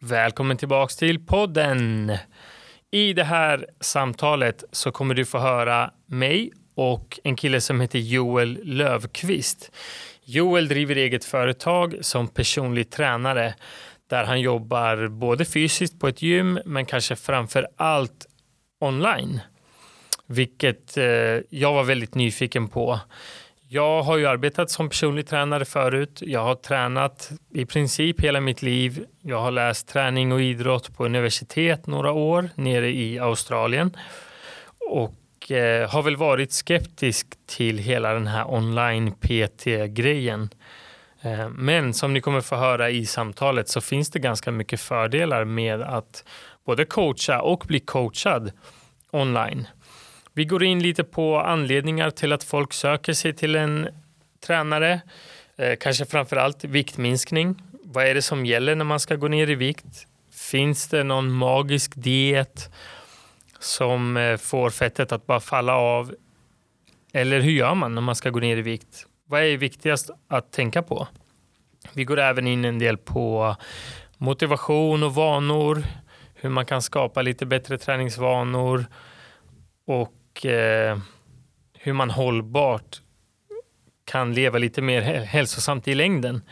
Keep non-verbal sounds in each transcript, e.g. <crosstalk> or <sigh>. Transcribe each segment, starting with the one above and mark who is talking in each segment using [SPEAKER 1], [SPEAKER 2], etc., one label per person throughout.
[SPEAKER 1] Välkommen tillbaks till podden. I det här samtalet så kommer du få höra mig och en kille som heter Joel Lövqvist. Joel driver eget företag som personlig tränare där han jobbar både fysiskt på ett gym men kanske framför allt online. Vilket eh, jag var väldigt nyfiken på. Jag har ju arbetat som personlig tränare förut. Jag har tränat i princip hela mitt liv. Jag har läst träning och idrott på universitet några år nere i Australien och eh, har väl varit skeptisk till hela den här online PT-grejen. Eh, men som ni kommer få höra i samtalet så finns det ganska mycket fördelar med att både coacha och bli coachad online. Vi går in lite på anledningar till att folk söker sig till en tränare. Eh, kanske framför allt viktminskning. Vad är det som gäller när man ska gå ner i vikt? Finns det någon magisk diet som eh, får fettet att bara falla av? Eller hur gör man när man ska gå ner i vikt? Vad är viktigast att tänka på? Vi går även in en del på motivation och vanor, hur man kan skapa lite bättre träningsvanor och eh, hur man hållbart kan leva lite mer hälsosamt i längden.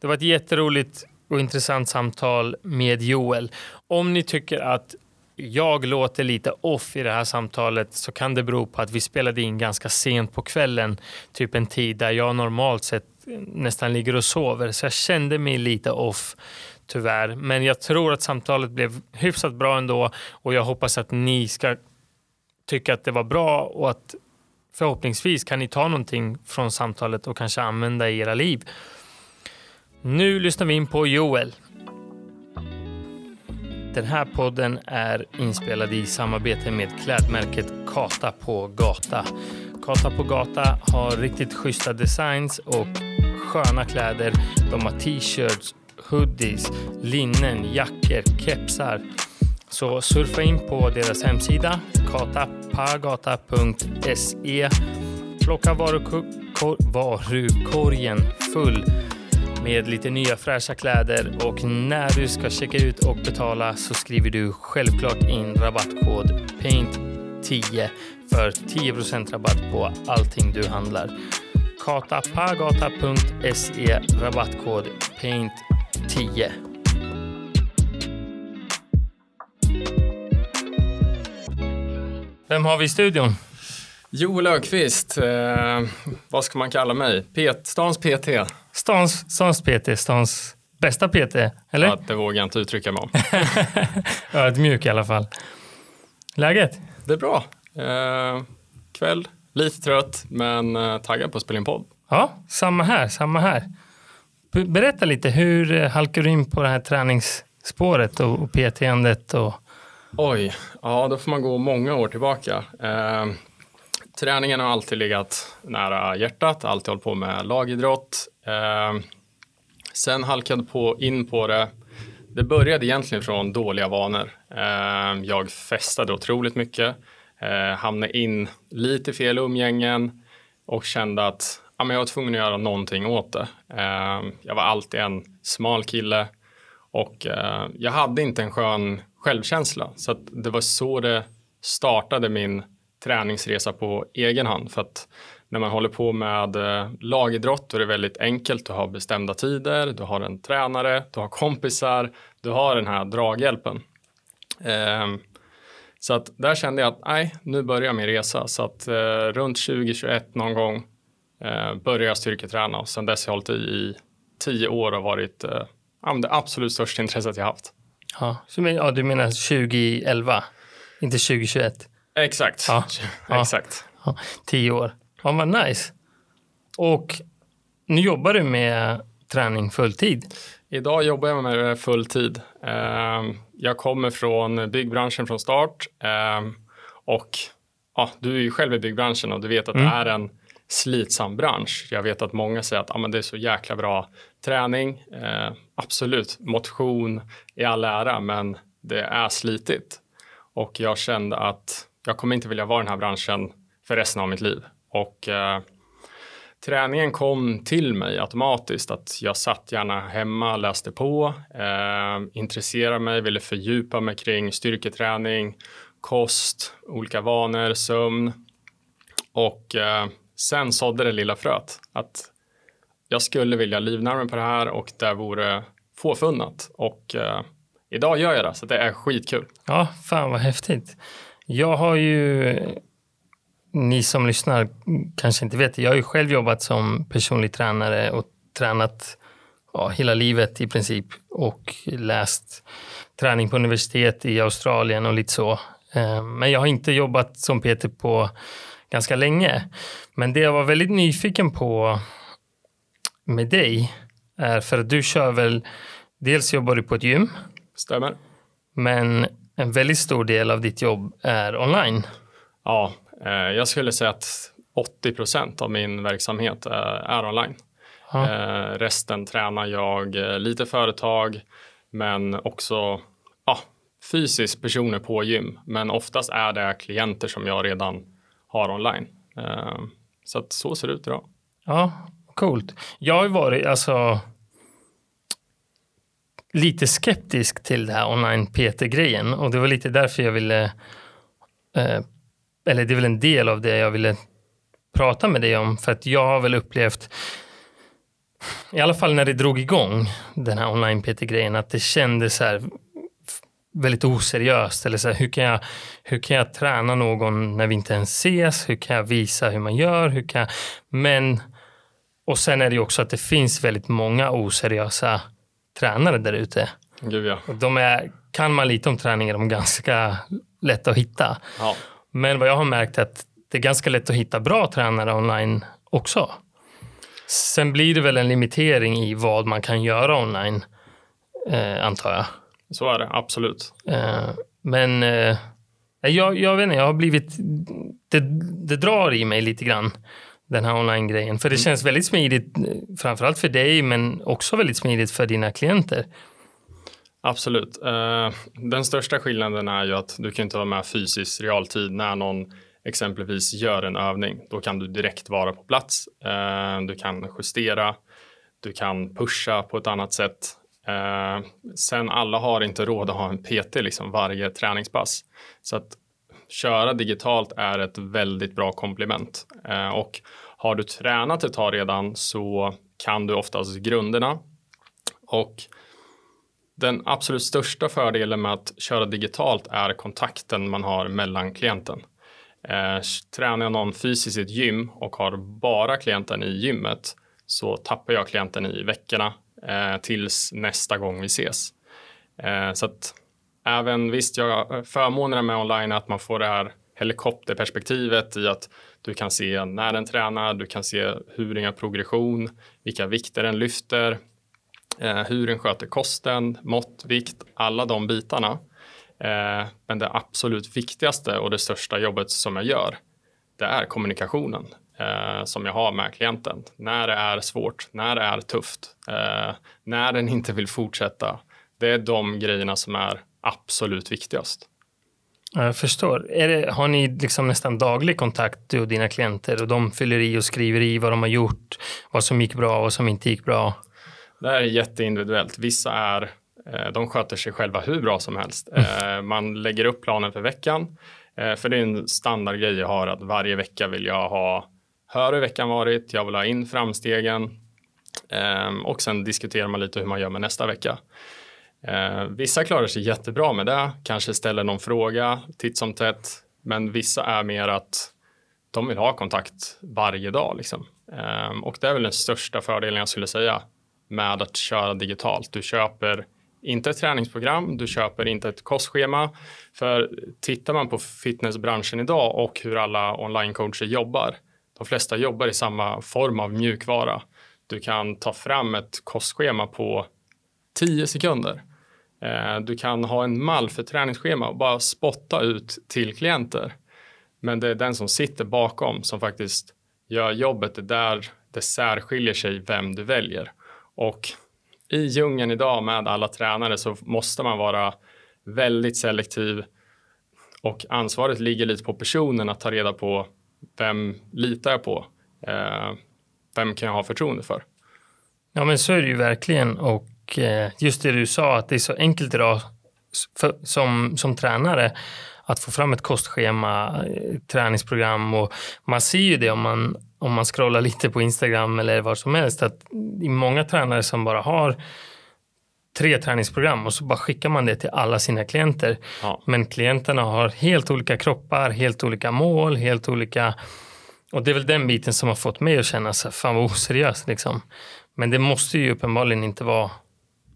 [SPEAKER 1] Det var ett jätteroligt och intressant samtal med Joel. Om ni tycker att jag låter lite off i det här samtalet så kan det bero på att vi spelade in ganska sent på kvällen, typ en tid där jag normalt sett nästan ligger och sover, så jag kände mig lite off tyvärr. Men jag tror att samtalet blev hyfsat bra ändå och jag hoppas att ni ska tycka att det var bra och att förhoppningsvis kan ni ta någonting från samtalet och kanske använda i era liv. Nu lyssnar vi in på Joel. Den här podden är inspelad i samarbete med klädmärket Kata på Gata. Kata på Gata har riktigt schyssta designs och sköna kläder. De har t-shirts, hoodies, linnen, jackor, kepsar så surfa in på deras hemsida katapagata.se. Plocka varukorgen full med lite nya fräscha kläder och när du ska checka ut och betala så skriver du självklart in rabattkod PAINT10 för 10 rabatt på allting du handlar. katapagata.se rabattkod PAINT10. Vem har vi i studion?
[SPEAKER 2] Joel Löfqvist, eh, vad ska man kalla mig? Pet, stans PT.
[SPEAKER 1] Stans, stans PT, stans bästa PT, eller?
[SPEAKER 2] Ja, det vågar jag inte uttrycka mig om. <laughs>
[SPEAKER 1] Ödmjuk i alla fall. Läget?
[SPEAKER 2] Det är bra. Eh, kväll, lite trött, men eh, taggad på att spela in podd.
[SPEAKER 1] Ja, samma här, samma här. Berätta lite, hur halkar du in på det här träningsspåret och, och PT-andet och
[SPEAKER 2] Oj, ja då får man gå många år tillbaka. Eh, träningen har alltid legat nära hjärtat, alltid hållit på med lagidrott. Eh, sen halkade på in på det. Det började egentligen från dåliga vanor. Eh, jag festade otroligt mycket, eh, hamnade in lite fel umgängen och kände att ja, men jag var tvungen att göra någonting åt det. Eh, jag var alltid en smal kille och eh, jag hade inte en skön självkänsla. Så det var så det startade min träningsresa på egen hand. För att när man håller på med eh, lagidrott då är det väldigt enkelt. Du har bestämda tider, du har en tränare, du har kompisar, du har den här draghjälpen. Eh, så att där kände jag att nej, nu börjar min resa. Så att eh, runt 2021 någon gång eh, började jag styrketräna och sen dess har jag hållit i i tio år och varit eh, eh, det absolut största intresset jag haft.
[SPEAKER 1] Ja, så men, ja, du menar 2011, inte 2021?
[SPEAKER 2] Exakt.
[SPEAKER 1] Ja, <laughs>
[SPEAKER 2] Exakt.
[SPEAKER 1] Ja, tio år. Ja, vad nice. Och nu jobbar du med träning fulltid?
[SPEAKER 2] Idag jobbar jag med det fulltid. Ehm, jag kommer från byggbranschen från start ehm, och ja, du är ju själv i byggbranschen och du vet att mm. det är en slitsam bransch. Jag vet att många säger att ah, det är så jäkla bra träning. Eh, absolut, motion i all ära, men det är slitigt. Och jag kände att jag kommer inte vilja vara i den här branschen för resten av mitt liv. Och eh, träningen kom till mig automatiskt. Att jag satt gärna hemma, läste på, eh, intresserade mig, ville fördjupa mig kring styrketräning, kost, olika vanor, sömn. Och eh, sen sådde det lilla fröet att jag skulle vilja livnära mig på det här och det vore fåfunnat. Och eh, idag gör jag det, så det är skitkul.
[SPEAKER 1] Ja, fan vad häftigt. Jag har ju, ni som lyssnar kanske inte vet, jag har ju själv jobbat som personlig tränare och tränat ja, hela livet i princip och läst träning på universitet i Australien och lite så. Eh, men jag har inte jobbat som Peter på ganska länge. Men det jag var väldigt nyfiken på med dig är för att du kör väl, dels jobbar du på ett gym.
[SPEAKER 2] Stämmer.
[SPEAKER 1] Men en väldigt stor del av ditt jobb är online.
[SPEAKER 2] Ja, eh, jag skulle säga att 80 procent av min verksamhet eh, är online. Ja. Eh, resten tränar jag lite företag, men också ja, fysiskt personer på gym. Men oftast är det klienter som jag redan har online. Ehm, så att så ser det ut idag.
[SPEAKER 1] Ja, coolt. Jag har varit, alltså lite skeptisk till det här online PT-grejen och det var lite därför jag ville, eh, eller det är väl en del av det jag ville prata med dig om, för att jag har väl upplevt, i alla fall när det drog igång, den här online PT-grejen, att det kändes så här väldigt oseriöst. Eller så här, hur, kan jag, hur kan jag träna någon när vi inte ens ses? Hur kan jag visa hur man gör? Hur kan jag... Men, och sen är det ju också att det finns väldigt många oseriösa tränare där ute.
[SPEAKER 2] ja.
[SPEAKER 1] De är, kan man lite om träning är de ganska lätta att hitta.
[SPEAKER 2] Ja.
[SPEAKER 1] Men vad jag har märkt är att det är ganska lätt att hitta bra tränare online också. Sen blir det väl en limitering i vad man kan göra online, eh, antar jag.
[SPEAKER 2] Så är det, absolut.
[SPEAKER 1] Eh, men eh, jag, jag vet inte, jag har blivit... Det, det drar i mig lite grann den här online-grejen. För det mm. känns väldigt smidigt, framförallt för dig, men också väldigt smidigt för dina klienter.
[SPEAKER 2] Absolut. Eh, den största skillnaden är ju att du kan inte vara med fysiskt realtid när någon exempelvis gör en övning. Då kan du direkt vara på plats. Eh, du kan justera, du kan pusha på ett annat sätt. Eh, sen alla har inte råd att ha en PT liksom varje träningspass. Så att köra digitalt är ett väldigt bra komplement. Eh, och har du tränat ett tag redan så kan du oftast grunderna. Och den absolut största fördelen med att köra digitalt är kontakten man har mellan klienten. Eh, tränar jag någon fysiskt i ett gym och har bara klienten i gymmet så tappar jag klienten i veckorna eh, tills nästa gång vi ses. Eh, så att även visst, jag förmånerna med online är att man får det här helikopterperspektivet i att du kan se när den tränar, du kan se hur den gör progression, vilka vikter den lyfter, eh, hur den sköter kosten, mått, vikt, alla de bitarna. Eh, men det absolut viktigaste och det största jobbet som jag gör, det är kommunikationen eh, som jag har med klienten. När det är svårt, när det är tufft, eh, när den inte vill fortsätta. Det är de grejerna som är absolut viktigast.
[SPEAKER 1] Jag förstår. Det, har ni liksom nästan daglig kontakt du och dina klienter och de fyller i och skriver i vad de har gjort, vad som gick bra och vad som inte gick bra?
[SPEAKER 2] Det här är jätteindividuellt. Vissa är, eh, de sköter sig själva hur bra som helst. Mm. Eh, man lägger upp planen för veckan. Eh, för det är en standardgrej jag har att varje vecka vill jag ha hör hur veckan varit, jag vill ha in framstegen ehm, och sen diskuterar man lite hur man gör med nästa vecka. Eh, vissa klarar sig jättebra med det, kanske ställer någon fråga titt som tätt, men vissa är mer att de vill ha kontakt varje dag. Liksom. Eh, och det är väl den största fördelen jag skulle säga med att köra digitalt. Du köper inte ett träningsprogram, du köper inte ett kostschema. För tittar man på fitnessbranschen idag och hur alla onlinecoacher jobbar, de flesta jobbar i samma form av mjukvara. Du kan ta fram ett kostschema på 10 sekunder. Eh, du kan ha en mall för träningsschema och bara spotta ut till klienter. Men det är den som sitter bakom som faktiskt gör jobbet. Det där det särskiljer sig vem du väljer. Och i djungeln idag med alla tränare så måste man vara väldigt selektiv och ansvaret ligger lite på personen att ta reda på vem litar jag på? Eh, vem kan jag ha förtroende för?
[SPEAKER 1] Ja, men så är det ju verkligen. Och eh, just det du sa, att det är så enkelt idag för, som, som tränare att få fram ett kostschema, eh, träningsprogram och man ser ju det om man, om man scrollar lite på Instagram eller vad som helst att det är många tränare som bara har tre träningsprogram och så bara skickar man det till alla sina klienter. Ja. Men klienterna har helt olika kroppar, helt olika mål, helt olika och det är väl den biten som har fått mig att känna så fan vad oseriöst liksom. Men det måste ju uppenbarligen inte vara,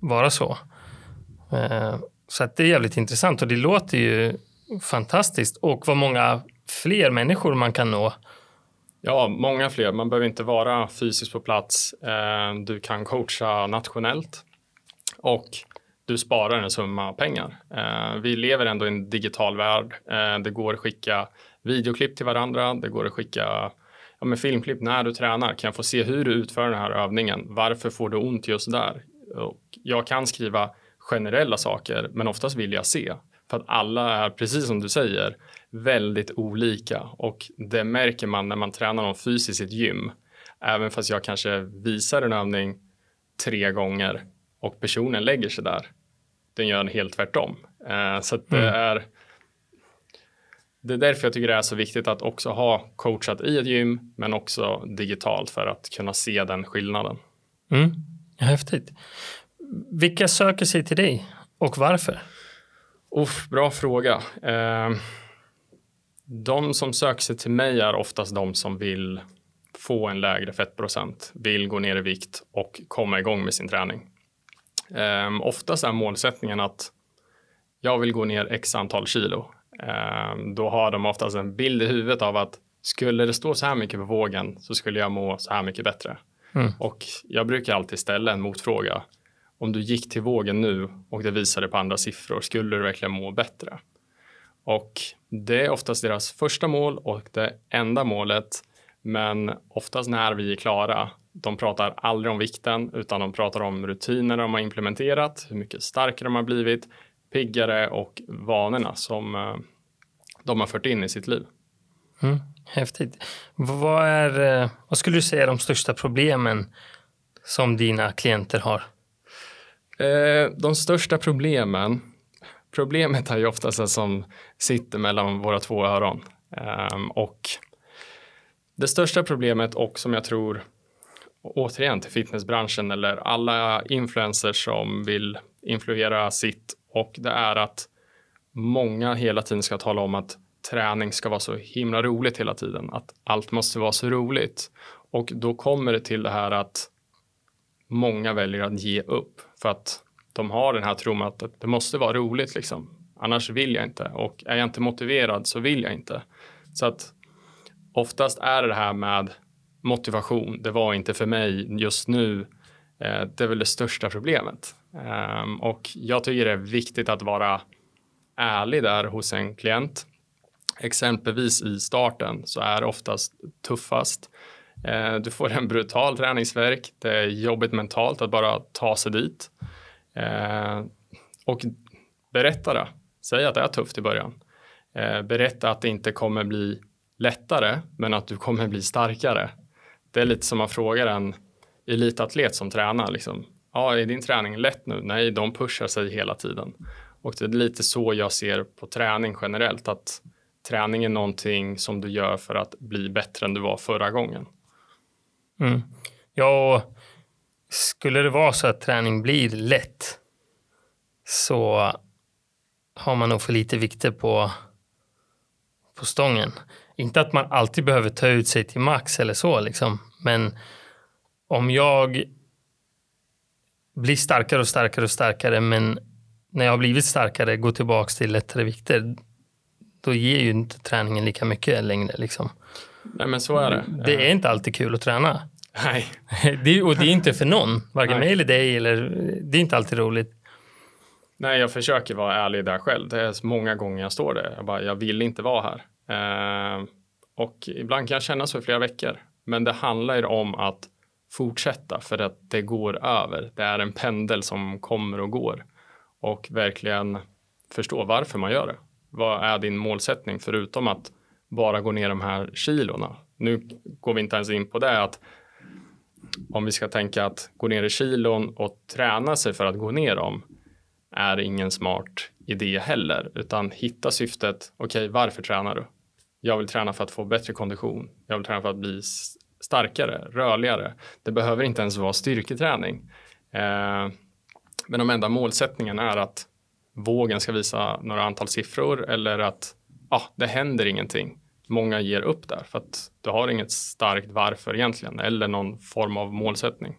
[SPEAKER 1] vara så. Eh, så att det är jävligt intressant och det låter ju fantastiskt och vad många fler människor man kan nå.
[SPEAKER 2] Ja, många fler. Man behöver inte vara fysiskt på plats. Eh, du kan coacha nationellt och du sparar en summa pengar. Eh, vi lever ändå i en digital värld. Eh, det går att skicka videoklipp till varandra. Det går att skicka ja, men filmklipp när du tränar. Kan jag få se hur du utför den här övningen? Varför får du ont just där? Och jag kan skriva generella saker, men oftast vill jag se. För att alla är, precis som du säger, väldigt olika och det märker man när man tränar någon fysiskt i ett gym. Även fast jag kanske visar en övning tre gånger och personen lägger sig där. Den gör helt tvärtom. Eh, så det mm. är det är därför jag tycker det är så viktigt att också ha coachat i ett gym men också digitalt för att kunna se den skillnaden.
[SPEAKER 1] Mm. Häftigt. Vilka söker sig till dig och varför?
[SPEAKER 2] Uff, bra fråga. Eh, de som söker sig till mig är oftast de som vill få en lägre fettprocent, vill gå ner i vikt och komma igång med sin träning. Eh, oftast är målsättningen att jag vill gå ner x antal kilo Ehm, då har de oftast en bild i huvudet av att skulle det stå så här mycket på vågen så skulle jag må så här mycket bättre. Mm. Och jag brukar alltid ställa en motfråga. Om du gick till vågen nu och det visade på andra siffror, skulle du verkligen må bättre? Och det är oftast deras första mål och det enda målet. Men oftast när vi är klara, de pratar aldrig om vikten utan de pratar om rutiner de har implementerat, hur mycket starkare de har blivit, piggare och vanorna som eh, de har fört in i sitt liv.
[SPEAKER 1] Mm, häftigt. Vad, är, eh, vad skulle du säga är de största problemen som dina klienter har?
[SPEAKER 2] Eh, de största problemen, problemet är ju oftast det som sitter mellan våra två öron. Ehm, och det största problemet och som jag tror återigen till fitnessbranschen eller alla influencers som vill influera sitt och det är att många hela tiden ska tala om att träning ska vara så himla roligt hela tiden, att allt måste vara så roligt. Och då kommer det till det här att många väljer att ge upp för att de har den här tron att det måste vara roligt liksom. Annars vill jag inte och är jag inte motiverad så vill jag inte. Så att oftast är det här med motivation. Det var inte för mig just nu. Eh, det är väl det största problemet. Ehm, och jag tycker det är viktigt att vara ärlig där hos en klient. Exempelvis i starten så är det oftast tuffast. Eh, du får en brutal träningsverk. Det är jobbigt mentalt att bara ta sig dit. Ehm, och berätta det. Säg att det är tufft i början. Eh, berätta att det inte kommer bli lättare, men att du kommer bli starkare. Det är lite som att fråga en elitatlet som tränar. Liksom ja, är din träning lätt nu? Nej, de pushar sig hela tiden. Och det är lite så jag ser på träning generellt, att träning är någonting som du gör för att bli bättre än du var förra gången.
[SPEAKER 1] Mm. Ja, skulle det vara så att träning blir lätt så har man nog för lite vikter på, på stången. Inte att man alltid behöver ta ut sig till max eller så, liksom. men om jag blir starkare och starkare och starkare men när jag har blivit starkare, går tillbaka till lättare vikter, då ger ju inte träningen lika mycket längre. Liksom.
[SPEAKER 2] Nej men så är det.
[SPEAKER 1] Det är inte alltid kul att träna.
[SPEAKER 2] Nej. <laughs>
[SPEAKER 1] det, och det är inte för någon, varken mig eller dig, eller, det är inte alltid roligt.
[SPEAKER 2] Nej, jag försöker vara ärlig där själv. Det är många gånger jag står där. Jag, bara, jag vill inte vara här. Eh, och ibland kan jag känna så i flera veckor. Men det handlar ju om att fortsätta för att det går över. Det är en pendel som kommer och går och verkligen förstå varför man gör det. Vad är din målsättning förutom att bara gå ner de här kilorna? Nu går vi inte ens in på det att om vi ska tänka att gå ner i kilon och träna sig för att gå ner dem är ingen smart idé heller, utan hitta syftet. Okej, okay, varför tränar du? Jag vill träna för att få bättre kondition. Jag vill träna för att bli starkare, rörligare. Det behöver inte ens vara styrketräning. Eh, men om enda målsättningen är att vågen ska visa några antal siffror eller att ah, det händer ingenting. Många ger upp där för att du har inget starkt varför egentligen eller någon form av målsättning.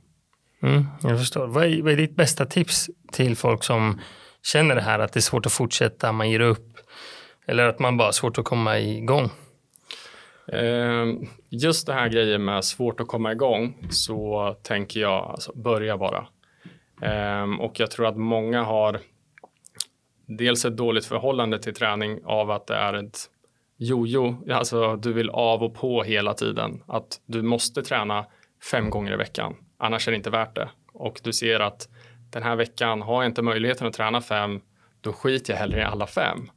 [SPEAKER 1] Mm, jag förstår. Vad är, vad är ditt bästa tips till folk som känner det här att det är svårt att fortsätta, man ger upp eller att man bara har svårt att komma igång?
[SPEAKER 2] Ehm, just det här grejen med svårt att komma igång så tänker jag alltså, börja bara. Ehm, och jag tror att många har dels ett dåligt förhållande till träning av att det är ett jojo, alltså du vill av och på hela tiden. Att du måste träna fem gånger i veckan, annars är det inte värt det. Och du ser att den här veckan har jag inte möjligheten att träna fem, då skiter jag hellre i alla fem.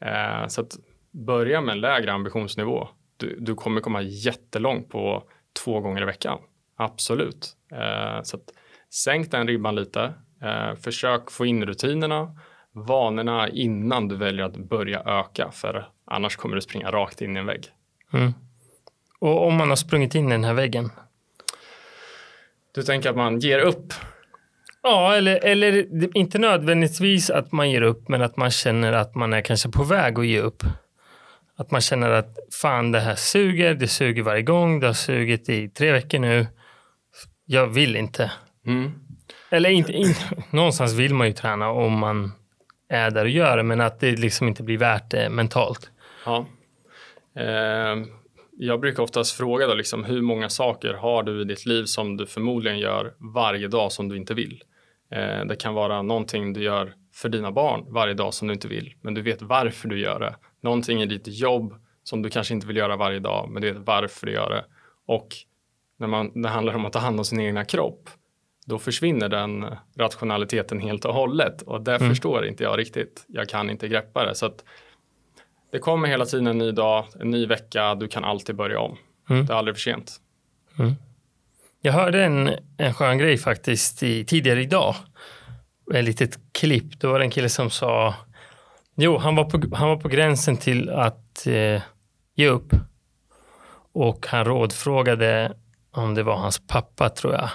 [SPEAKER 2] Eh, så att börja med en lägre ambitionsnivå. Du, du kommer komma jättelångt på två gånger i veckan. Absolut. Eh, så att sänk den ribban lite. Eh, försök få in rutinerna, vanorna innan du väljer att börja öka. För annars kommer du springa rakt in i en vägg. Mm.
[SPEAKER 1] Och om man har sprungit in i den här väggen?
[SPEAKER 2] Du tänker att man ger upp?
[SPEAKER 1] Ja, eller, eller inte nödvändigtvis att man ger upp, men att man känner att man är kanske på väg att ge upp. Att man känner att fan, det här suger, det suger varje gång, det har sugit i tre veckor nu. Jag vill inte. Mm. Eller inte, inte, <laughs> någonstans vill man ju träna om man är där och gör det, men att det liksom inte blir värt det mentalt.
[SPEAKER 2] Ja. Eh, jag brukar oftast fråga då liksom, hur många saker har du i ditt liv som du förmodligen gör varje dag som du inte vill? Eh, det kan vara någonting du gör för dina barn varje dag som du inte vill, men du vet varför du gör det. Någonting i ditt jobb som du kanske inte vill göra varje dag, men du vet varför du gör det. Och när man, det handlar om att ta hand om sin egna kropp, då försvinner den rationaliteten helt och hållet och det mm. förstår inte jag riktigt. Jag kan inte greppa det. Så att det kommer hela tiden en ny dag, en ny vecka, du kan alltid börja om. Mm. Det är aldrig för sent. Mm.
[SPEAKER 1] Jag hörde en, en skön grej faktiskt i, tidigare idag. Ett litet klipp. Då var det en kille som sa Jo, han var på, han var på gränsen till att eh, ge upp. Och han rådfrågade om det var hans pappa, tror jag.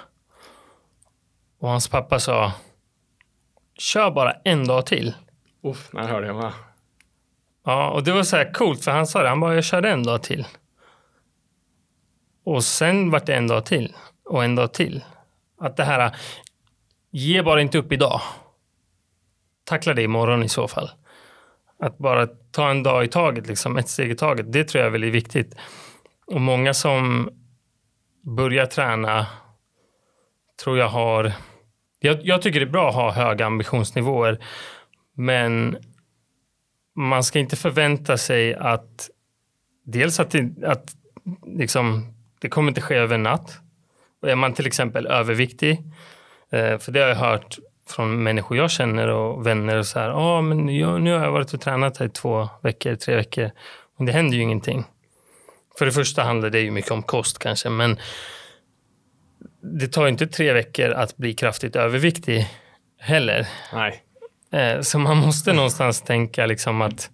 [SPEAKER 1] Och hans pappa sa Kör bara en dag till.
[SPEAKER 2] Uff, när hörde jag med.
[SPEAKER 1] Ja, och det var så här coolt för han sa det. Han bara, jag körde en dag till. Och sen vart det en dag till och en dag till. Att det här, ge bara inte upp idag. Tackla det imorgon i så fall. Att bara ta en dag i taget, liksom, ett steg i taget. Det tror jag är väldigt viktigt. Och många som börjar träna tror jag har... Jag, jag tycker det är bra att ha höga ambitionsnivåer. Men man ska inte förvänta sig att dels att, det, att liksom, det kommer inte ske över en natt. Är man till exempel överviktig, eh, för det har jag hört från människor jag känner och vänner och så här, ah, men jag, nu har jag varit och tränat här i två veckor, tre veckor, men det händer ju ingenting. För det första handlar det ju mycket om kost kanske, men det tar inte tre veckor att bli kraftigt överviktig heller.
[SPEAKER 2] Nej.
[SPEAKER 1] Eh, så man måste någonstans tänka liksom att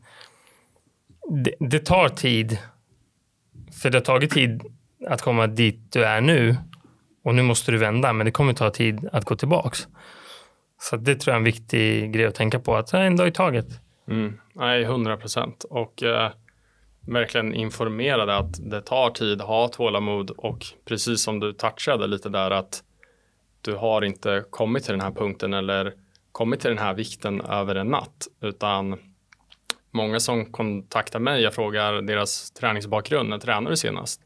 [SPEAKER 1] det, det, tar tid. För det har tagit tid att komma dit du är nu och nu måste du vända, men det kommer ta tid att gå tillbaks. Så det tror jag är en viktig grej att tänka på, att en dag i taget.
[SPEAKER 2] Mm. Nej, hundra procent. Och eh, verkligen informerade att det tar tid, ha tålamod och precis som du touchade lite där att du har inte kommit till den här punkten eller kommit till den här vikten över en natt, utan många som kontaktar mig, jag frågar deras träningsbakgrund, när tränade du senast?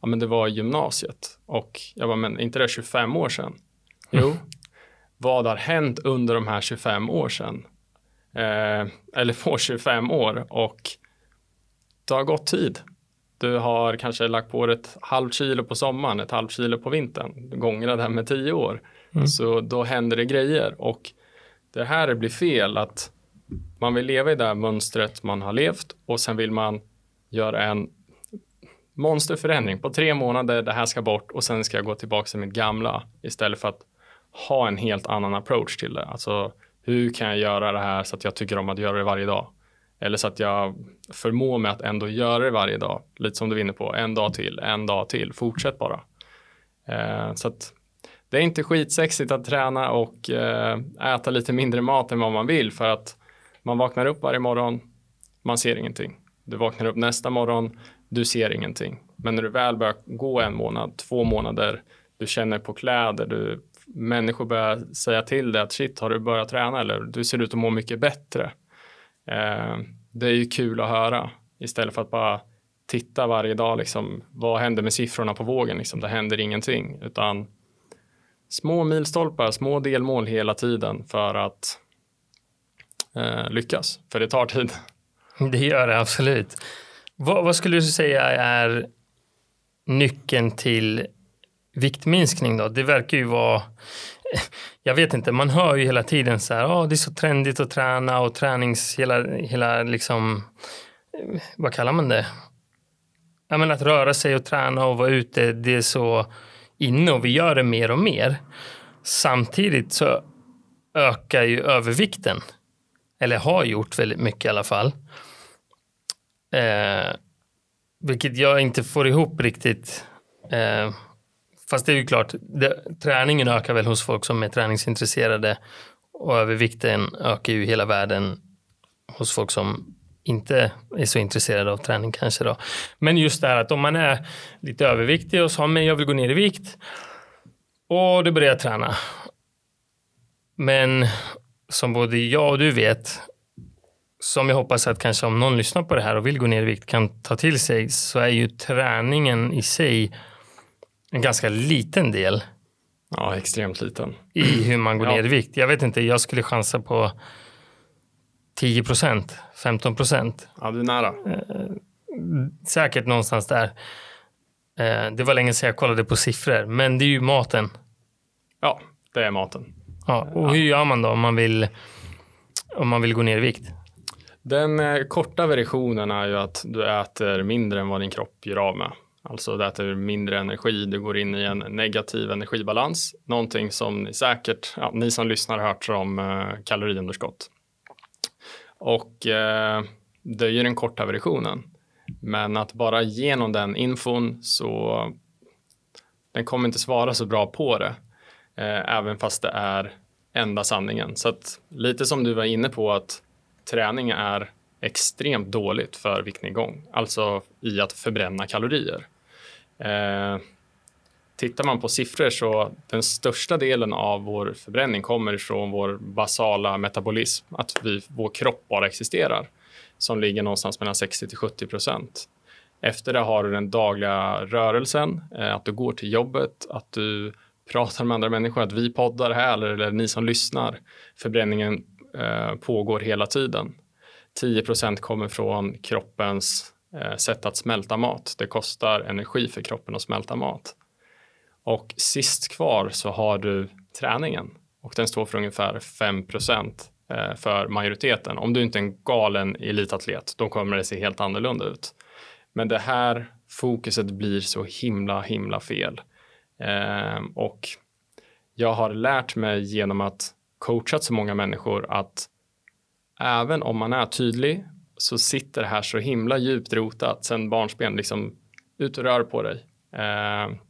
[SPEAKER 2] Ja, men det var gymnasiet och jag bara, men inte det 25 år sedan? Jo, <laughs> vad har hänt under de här 25 år sedan? Eh, eller på 25 år och det har gått tid. Du har kanske lagt på ett halvt kilo på sommaren, ett halvt kilo på vintern. Gångra det här med tio år. Mm. Så då händer det grejer och det här det blir fel att man vill leva i det här mönstret man har levt och sen vill man göra en monsterförändring på tre månader, det här ska bort och sen ska jag gå tillbaka till mitt gamla istället för att ha en helt annan approach till det. Alltså hur kan jag göra det här så att jag tycker om att göra det varje dag? Eller så att jag förmår mig att ändå göra det varje dag. Lite som du vinner på, en dag till, en dag till, fortsätt bara. Eh, så att det är inte skitsexigt att träna och eh, äta lite mindre mat än vad man vill för att man vaknar upp varje morgon, man ser ingenting. Du vaknar upp nästa morgon, du ser ingenting. Men när du väl börjar gå en månad, två månader, du känner på kläder, du, människor börjar säga till dig att shit, har du börjat träna eller du ser ut att må mycket bättre. Eh, det är ju kul att höra istället för att bara titta varje dag, liksom, vad händer med siffrorna på vågen? Liksom, det händer ingenting, utan små milstolpar, små delmål hela tiden för att eh, lyckas, för det tar tid. <laughs>
[SPEAKER 1] Det gör det absolut. Vad, vad, skulle du säga är nyckeln till viktminskning då? Det verkar ju vara <laughs> jag vet inte, man hör ju hela tiden så här, oh, det är så trendigt att träna och tränings, hela, hela liksom, eh, vad kallar man det? Ja, men att röra sig och träna och vara ute, det är så inne och vi gör det mer och mer. Samtidigt så ökar ju övervikten, eller har gjort väldigt mycket i alla fall. Eh, vilket jag inte får ihop riktigt. Eh, fast det är ju klart, det, träningen ökar väl hos folk som är träningsintresserade och övervikten ökar ju hela världen hos folk som inte är så intresserade av träning kanske då. Men just det här att om man är lite överviktig och sa men jag vill gå ner i vikt och du börjar träna. Men som både jag och du vet som jag hoppas att kanske om någon lyssnar på det här och vill gå ner i vikt kan ta till sig så är ju träningen i sig en ganska liten del.
[SPEAKER 2] Ja, extremt liten.
[SPEAKER 1] I hur man går ja. ner i vikt. Jag vet inte, jag skulle chansa på 10 procent, 15 procent.
[SPEAKER 2] Ja, du är nära.
[SPEAKER 1] Eh, säkert någonstans där. Eh, det var länge sedan jag kollade på siffror, men det är ju maten.
[SPEAKER 2] Ja, det är maten.
[SPEAKER 1] Ja, och hur gör man då om man vill, om man vill gå ner i vikt?
[SPEAKER 2] Den eh, korta versionen är ju att du äter mindre än vad din kropp gör av med. Alltså du äter mindre energi, du går in i en negativ energibalans. Någonting som ni säkert, ja, ni som lyssnar har hört om kaloriunderskott. Och eh, det är ju den korta versionen. Men att bara genom den infon så den kommer inte svara så bra på det. Eh, även fast det är enda sanningen. Så att lite som du var inne på att träning är extremt dåligt för viktnedgång, alltså i att förbränna kalorier. Eh, tittar man på siffror så den största delen av vår förbränning kommer ifrån vår basala metabolism, att vi, vår kropp bara existerar, som ligger någonstans mellan 60 till 70 procent. Efter det har du den dagliga rörelsen, eh, att du går till jobbet, att du pratar med andra människor, att vi poddar här eller, eller ni som lyssnar. Förbränningen eh, pågår hela tiden. 10 procent kommer från kroppens eh, sätt att smälta mat. Det kostar energi för kroppen att smälta mat. Och sist kvar så har du träningen och den står för ungefär 5 eh, för majoriteten. Om du inte är en galen elitatlet, då kommer det se helt annorlunda ut. Men det här fokuset blir så himla, himla fel. Ehm, och jag har lärt mig genom att coachat så många människor att även om man är tydlig så sitter det här så himla djupt rotat sen barnsben, liksom ut och rör på dig. Eh,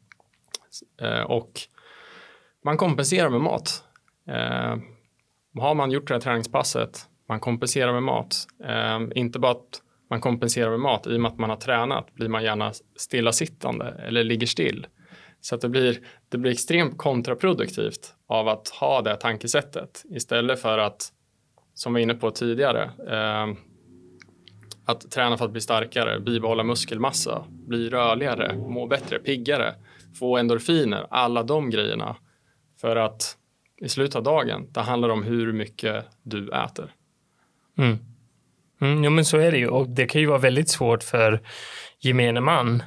[SPEAKER 2] Eh, och man kompenserar med mat. Eh, har man gjort det här träningspasset, man kompenserar med mat. Eh, inte bara att man kompenserar med mat, i och med att man har tränat blir man gärna stillasittande eller ligger still. Så att det blir, det blir extremt kontraproduktivt av att ha det tankesättet istället för att, som vi var inne på tidigare, eh, att träna för att bli starkare, bibehålla muskelmassa, bli rörligare, må bättre, piggare, få endorfiner, alla de grejerna. För att i slutet av dagen, det handlar om hur mycket du äter.
[SPEAKER 1] Mm. Mm, ja, men så är det ju och det kan ju vara väldigt svårt för gemene man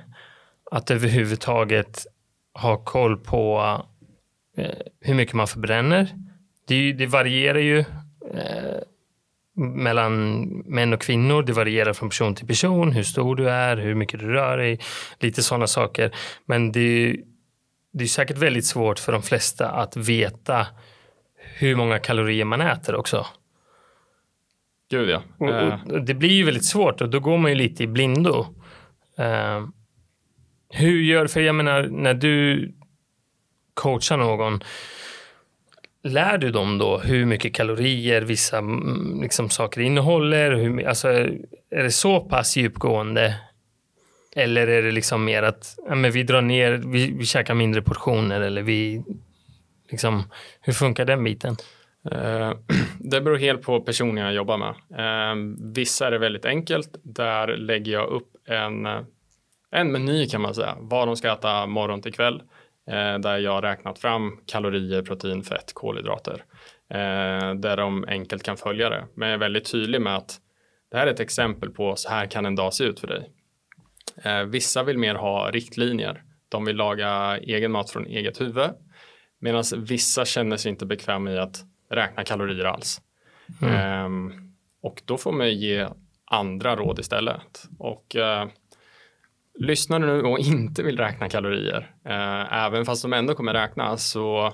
[SPEAKER 1] att överhuvudtaget ha koll på eh, hur mycket man förbränner. Det, det varierar ju eh, mellan män och kvinnor. Det varierar från person till person, hur stor du är, hur mycket du rör dig, lite sådana saker. Men det, det är säkert väldigt svårt för de flesta att veta hur många kalorier man äter också.
[SPEAKER 2] Gud ja.
[SPEAKER 1] Och,
[SPEAKER 2] Eh,
[SPEAKER 1] och det blir ju väldigt svårt och då går man ju lite i blindo. Eh, hur gör, för jag menar när du coachar någon, lär du dem då hur mycket kalorier vissa mm, liksom, saker innehåller? Hur, alltså, är det så pass djupgående? Eller är det liksom mer att ja, men vi drar ner, vi, vi käkar mindre portioner eller vi liksom, hur funkar den biten?
[SPEAKER 2] Uh, <clears throat> Det beror helt på personen jag jobbar med. Uh, Vissa är det väldigt enkelt. Där lägger jag upp en, en meny kan man säga. Vad de ska äta morgon till kväll eh, Där jag har räknat fram kalorier, protein, fett, kolhydrater. eh, Där de enkelt kan följa det. Men jag är väldigt tydlig med att det här är ett exempel på så här kan en dag se ut för dig. Eh, Vissa vill mer ha riktlinjer. De vill laga egen mat från eget huvud. Medan vissa känner sig inte bekväma i att räkna kalorier alls. Ehm, och då får man ge andra råd istället. Och lyssnar du nu och inte vill räkna kalorier, eh, även fast de ändå kommer räkna, så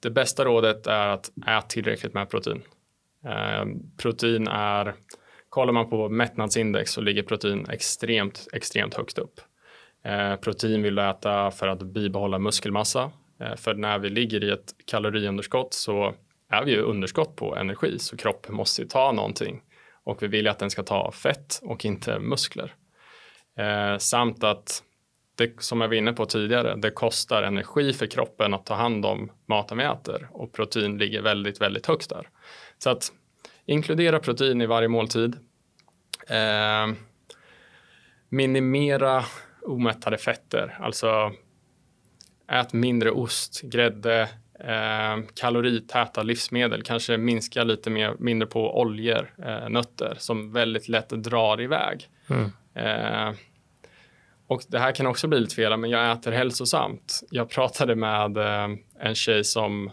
[SPEAKER 2] det bästa rådet är att äta tillräckligt med protein. Eh, protein är, kollar man på mättnadsindex så ligger protein extremt, extremt högst upp. Eh, protein vill du äta för att bibehålla muskelmassa. Eh, för när vi ligger i ett kaloriunderskott så är vi ju underskott på energi så kroppen måste ju ta någonting och vi vill ju att den ska ta fett och inte muskler. Eh, samt att det som jag var inne på tidigare, det kostar energi för kroppen att ta hand om maten vi äter och protein ligger väldigt, väldigt högt där. Så att inkludera protein i varje måltid. Eh, minimera omättade fetter, alltså ät mindre ost, grädde, eh, kaloritäta livsmedel, kanske minska lite mer, mindre på oljor, eh, nötter som väldigt lätt drar iväg.
[SPEAKER 1] Mm.
[SPEAKER 2] Eh, och det här kan också bli lite fel, men jag äter hälsosamt. Jag pratade med eh, en tjej som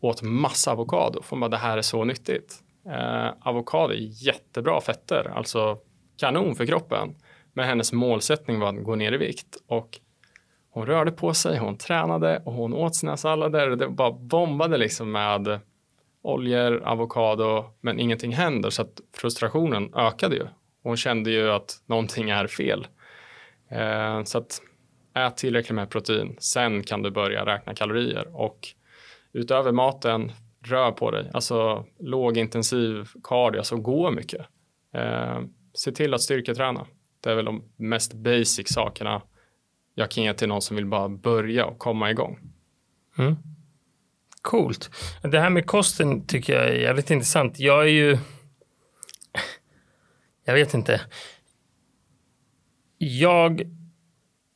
[SPEAKER 2] åt massa avokado. Hon bara, det här är så nyttigt. Eh, avokado är jättebra fetter, alltså kanon för kroppen. Men hennes målsättning var att gå ner i vikt och hon rörde på sig, hon tränade och hon åt sina sallader. Det bara bombade liksom med oljor, avokado, men ingenting händer så att frustrationen ökade ju. Hon kände ju att någonting är fel. Eh, så att ät tillräckligt med protein, sen kan du börja räkna kalorier och utöver maten, rör på dig, alltså lågintensiv cardio, alltså gå mycket. Eh, se till att styrketräna. Det är väl de mest basic sakerna jag kan ge till någon som vill bara börja och komma igång.
[SPEAKER 1] Mm. Coolt. Det här med kosten tycker jag är jävligt intressant. Jag är ju... Jag vet inte. Jag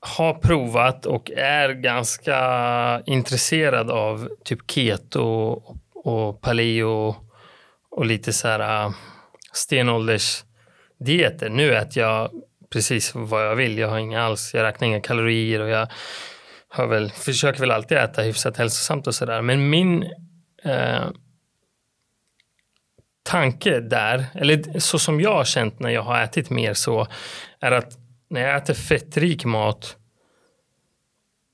[SPEAKER 1] har provat och är ganska intresserad av typ keto och paleo och lite så här äh, stenåldersdieter. Nu äter jag precis vad jag vill. Jag har inga alls, jag räknar inga kalorier och jag har väl, försöker väl alltid äta hyfsat hälsosamt och sådär. Men min eh, tanke där, eller så som jag har känt när jag har ätit mer så, är att när jag äter fettrik mat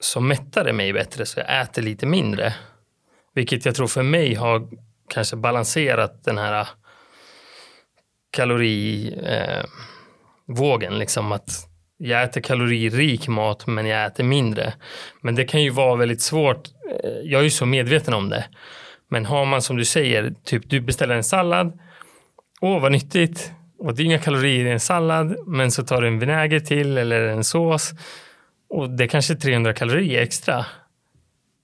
[SPEAKER 1] så mättar det mig bättre så jag äter lite mindre. Vilket jag tror för mig har kanske balanserat den här äh, kalorivågen. Eh, liksom att jag äter kaloririk mat men jag äter mindre. Men det kan ju vara väldigt svårt. Äh, jag är ju så medveten om det. Men har man som du säger, typ du beställer en sallad. Åh vad nyttigt. Och det är inga kalorier i en sallad. Men så tar du en vinäger till eller en sås. Och det är kanske 300 kalorier extra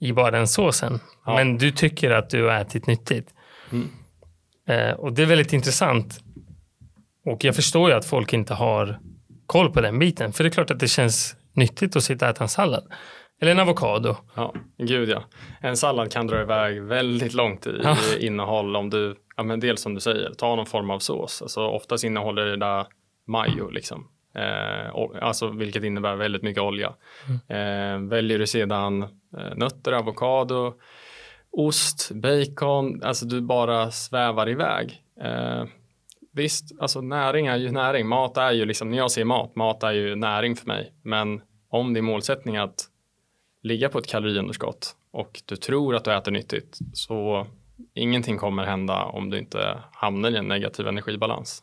[SPEAKER 1] i bara den såsen. Ja. Men du tycker att du har ätit nyttigt. Mm. Eh, och det är väldigt intressant. Och jag förstår ju att folk inte har koll på den biten. För det är klart att det känns nyttigt att sitta och äta en sallad. Eller en avokado.
[SPEAKER 2] Ja, gud ja. En sallad kan dra iväg väldigt långt i ja. <laughs> innehåll om du, ja men dels som du säger, ta någon form av sås. Alltså oftast innehåller det där majo liksom. Eh, alltså vilket innebär väldigt mycket olja. Mm. Eh, väljer du sedan eh, nötter, avokado, ost, bacon, alltså du bara svävar iväg. Eh, visst, alltså näring är ju näring. Mat är ju liksom, när jag ser mat, mat är ju näring för mig. Men om din målsättning är att ligga på ett kaloriunderskott och du tror att du äter nyttigt så ingenting kommer hända om du inte hamnar i en negativ energibalans.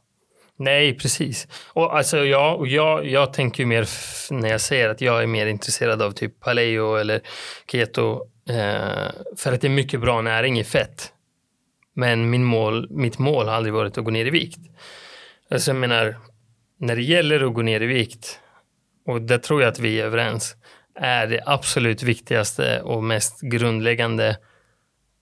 [SPEAKER 1] Nej, precis. Och alltså jag, och jag, jag tänker ju mer när jag säger att jag är mer intresserad av typ paleo eller keto eh, för att det är mycket bra näring i fett. Men min mål, mitt mål har aldrig varit att gå ner i vikt. Alltså jag menar, när det gäller att gå ner i vikt, och där tror jag att vi är överens, är det absolut viktigaste och mest grundläggande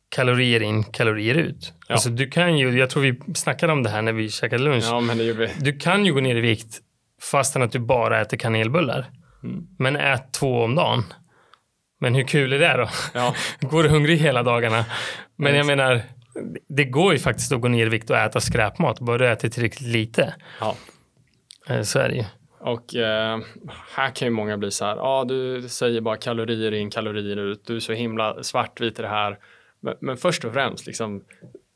[SPEAKER 1] kalorier in, kalorier ut. Ja. Alltså du kan ju, jag tror vi snackade om det här när vi käkade lunch.
[SPEAKER 2] Ja, men det gjorde vi.
[SPEAKER 1] Du kan ju gå ner i vikt fastän att du bara äter kanelbullar. Mm. Men ät två om dagen. Men hur kul är det då? Ja. <laughs> Går du hungrig hela dagarna? Men jag menar, det går ju faktiskt att gå ner i vikt och äta skräpmat, bara du äter tillräckligt lite. Ja. Eh, så är det ju.
[SPEAKER 2] Och eh, här kan ju många bli så här, ja ah, du säger bara kalorier in, kalorier ut, du är så himla svartvit i det här. Men, men först och främst, liksom,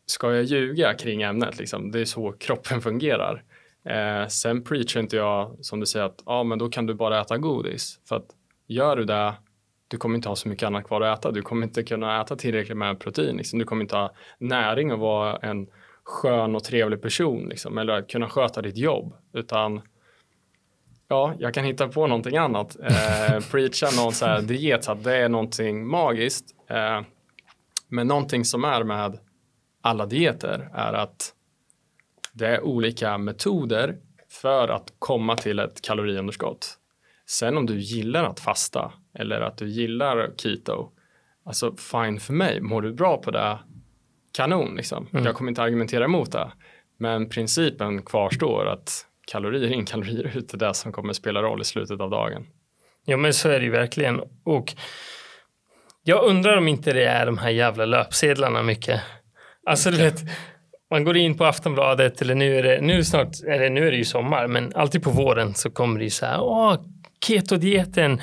[SPEAKER 2] ska jag ljuga kring ämnet? Liksom? Det är så kroppen fungerar. Eh, sen preachar inte jag som du säger att ah, men då kan du bara äta godis. För att gör du det, du kommer inte ha så mycket annat kvar att äta. Du kommer inte kunna äta tillräckligt med protein. Liksom. Du kommer inte ha näring och vara en skön och trevlig person liksom, eller kunna sköta ditt jobb. Utan ja, jag kan hitta på någonting annat. Eh, <laughs> preacha någon så här diet att det är någonting magiskt. Eh, men någonting som är med alla dieter är att det är olika metoder för att komma till ett kaloriunderskott. Sen om du gillar att fasta eller att du gillar keto, alltså fine för mig. Mår du bra på det, kanon liksom. Mm. Jag kommer inte argumentera emot det. Men principen kvarstår att kalorier in, kalorier ut är det som kommer spela roll i slutet av dagen.
[SPEAKER 1] Ja men så är det ju verkligen. Och jag undrar om inte det är de här jävla löpsedlarna mycket. Alltså du vet, man går in på Aftonbladet eller nu är det, nu snart, eller nu är det ju sommar, men alltid på våren så kommer det ju så här, åh, ketodieten,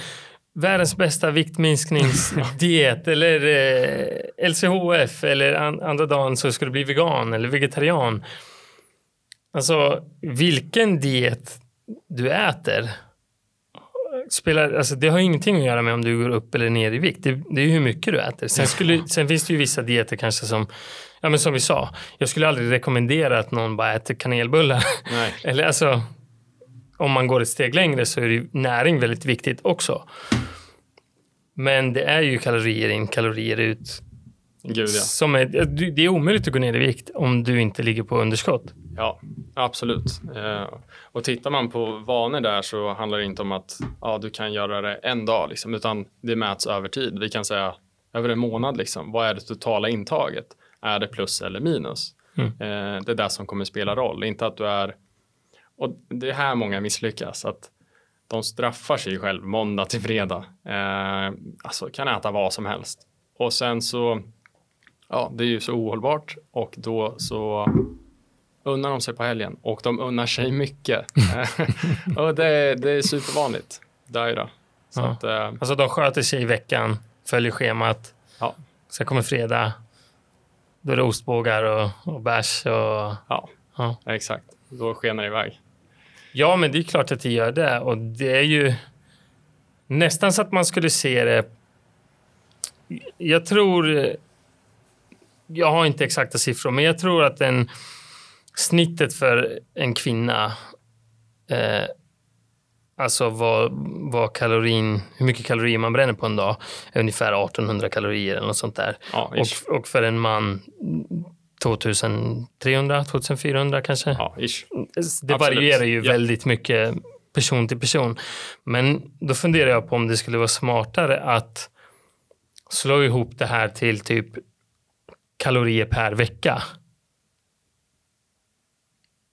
[SPEAKER 1] världens bästa viktminskningsdiet <laughs> eller eh, LCHF eller an, andra dagen så ska du bli vegan eller vegetarian. Alltså vilken diet du äter spelar, alltså det har ingenting att göra med om du går upp eller ner i vikt. Det, det är hur mycket du äter. Sen, skulle, sen finns det ju vissa dieter kanske som, ja men som vi sa, jag skulle aldrig rekommendera att någon bara äter kanelbullar. Nej. <laughs> eller alltså, om man går ett steg längre så är ju näring väldigt viktigt också. Men det är ju kalorier in, kalorier ut.
[SPEAKER 2] Gud, ja.
[SPEAKER 1] som är, det är omöjligt att gå ner i vikt om du inte ligger på underskott.
[SPEAKER 2] Ja, absolut. Eh, och tittar man på vanor där så handlar det inte om att ja, du kan göra det en dag, liksom, utan det mäts över tid. Vi kan säga över en månad, liksom. vad är det totala intaget? Är det plus eller minus? Mm. Eh, det är det som kommer spela roll, inte att du är och det är här många misslyckas. Att de straffar sig själv måndag till fredag. Eh, alltså kan äta vad som helst. Och sen så, ja, det är ju så ohållbart och då så unnar de sig på helgen och de unnar sig mycket. <laughs> <laughs> och det, det är supervanligt. Daira. Så
[SPEAKER 1] ja. att, eh, alltså de sköter sig i veckan, följer schemat. Ja. Sen kommer fredag. Då är det ostbågar och, och bärs. Och,
[SPEAKER 2] ja. ja, exakt. Då skenar det iväg.
[SPEAKER 1] Ja, men det är klart att det gör det. Och det är ju nästan så att man skulle se det... Jag tror... Jag har inte exakta siffror, men jag tror att den snittet för en kvinna eh, Alltså vad, vad kalorin, hur mycket kalorier man bränner på en dag är ungefär 1800 kalorier eller något sånt där. Ja, och, och, för en man 2300, 2400 kanske.
[SPEAKER 2] Ja, ish. Det
[SPEAKER 1] Absolut. varierar ju ja. väldigt mycket person till person. Men då funderar jag på om det skulle vara smartare att slå ihop det här till typ kalorier per vecka.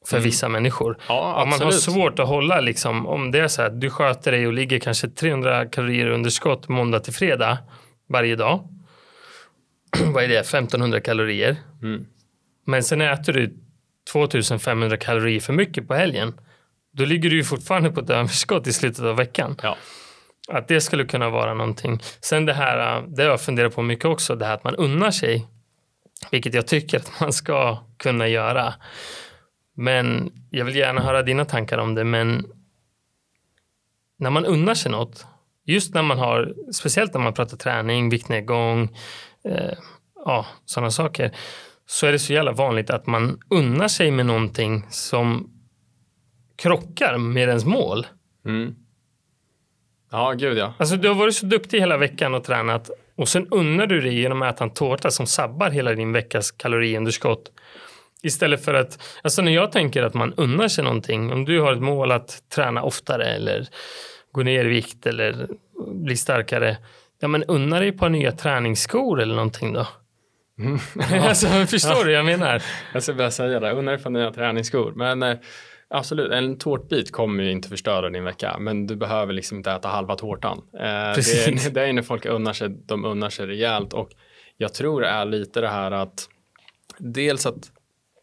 [SPEAKER 1] För mm. vissa människor.
[SPEAKER 2] Ja,
[SPEAKER 1] om man har svårt att hålla, liksom, om det är så att du sköter dig och ligger kanske 300 kalorier underskott måndag till fredag varje dag. <clears throat> Vad är det? 1500 kalorier. Mm. Men sen äter du 2500 kalorier för mycket på helgen. Då ligger du ju fortfarande på ett överskott i slutet av veckan.
[SPEAKER 2] Ja.
[SPEAKER 1] Att det skulle kunna vara någonting. Sen det här, det jag funderat på mycket också, det här att man unnar sig Vilket jag tycker att man ska kunna göra. Men jag vill gärna höra dina tankar om det. Men när man unnar sig något, just när man har, speciellt när man pratar träning, viktnedgång, eh, ja, sådana saker, så är det så jävla vanligt att man unnar sig med någonting som krockar med ens mål.
[SPEAKER 2] Mm. Ja, gud ja.
[SPEAKER 1] Alltså du har varit så duktig hela veckan och tränat och sen unnar du dig genom att äta en tårta som sabbar hela din veckas kaloriunderskott. Istället för att, alltså när jag tänker att man unnar sig någonting, om du har ett mål att träna oftare eller gå ner i vikt eller bli starkare, ja men unna dig ett par nya träningsskor eller någonting då. Mm. <laughs> alltså, förstår du vad jag menar? <laughs>
[SPEAKER 2] Jag ska börja säga det, unna dig ett par nya träningsskor. Men eh, Absolut, en tårtbit kommer ju inte förstöra din vecka, men du behöver liksom inte äta halva tårtan. Eh, Precis. Det, det är <laughs> när folk unnar sig, de unnar sig rejält och jag tror det är lite det här att dels att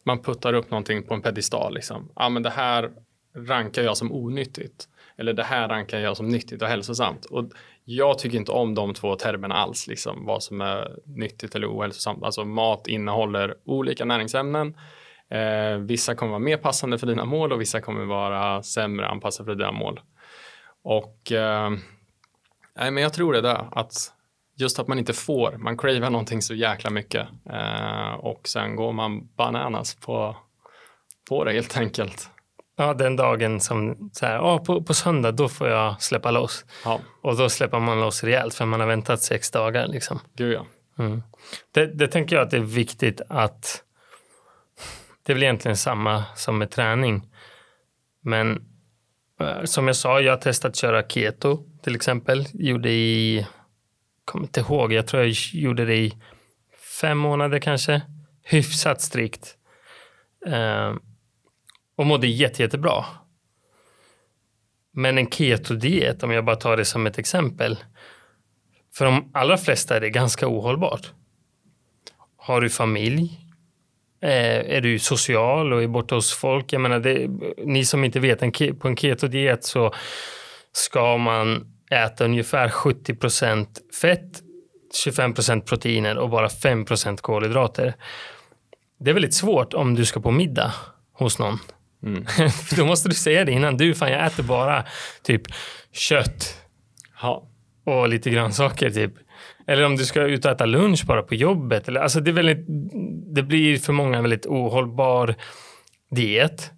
[SPEAKER 2] man puttar upp någonting på en pedestal. Liksom. Ja, men det här rankar jag som onyttigt eller det här rankar jag som nyttigt och hälsosamt. Och jag tycker inte om de två termerna alls, liksom, vad som är nyttigt eller ohälsosamt. Alltså mat innehåller olika näringsämnen Eh, vissa kommer vara mer passande för dina mål och vissa kommer vara sämre anpassade för dina mål. Och eh, nej, men jag tror det där att just att man inte får, man cravar någonting så jäkla mycket eh, och sen går man bananas på, på det helt enkelt.
[SPEAKER 1] Ja, den dagen som så här, oh, på, på söndag då får jag släppa loss. Ja. Och då släpper man loss rejält för man har väntat sex dagar. Liksom.
[SPEAKER 2] Gud ja. Mm.
[SPEAKER 1] Det, det tänker jag att det är viktigt att det är väl egentligen samma som med träning. Men eh, som jag sa, jag har testat att köra keto till exempel. Gjorde i, kommer inte ihåg, jag tror jag gjorde det i fem månader kanske. Hyfsat strikt. Eh, och mådde jätte, jättebra. Men en ketodiet, om jag bara tar det som ett exempel. För de allra flesta är det ganska ohållbart. Har du familj, Eh, är du social och är borta hos folk? Jag menar, det, ni som inte vet, en, på en ketodiet så ska man äta ungefär 70% fett, 25% proteiner och bara 5% kolhydrater. Det är väldigt svårt om du ska på middag hos någon. Mm. <laughs> Då måste du säga det innan. Du, fan jag äter bara typ kött
[SPEAKER 2] ha.
[SPEAKER 1] och lite grönsaker typ. Eller om du ska ut och äta lunch bara på jobbet. Alltså det, är väldigt, det blir för många en väldigt ohållbar diet.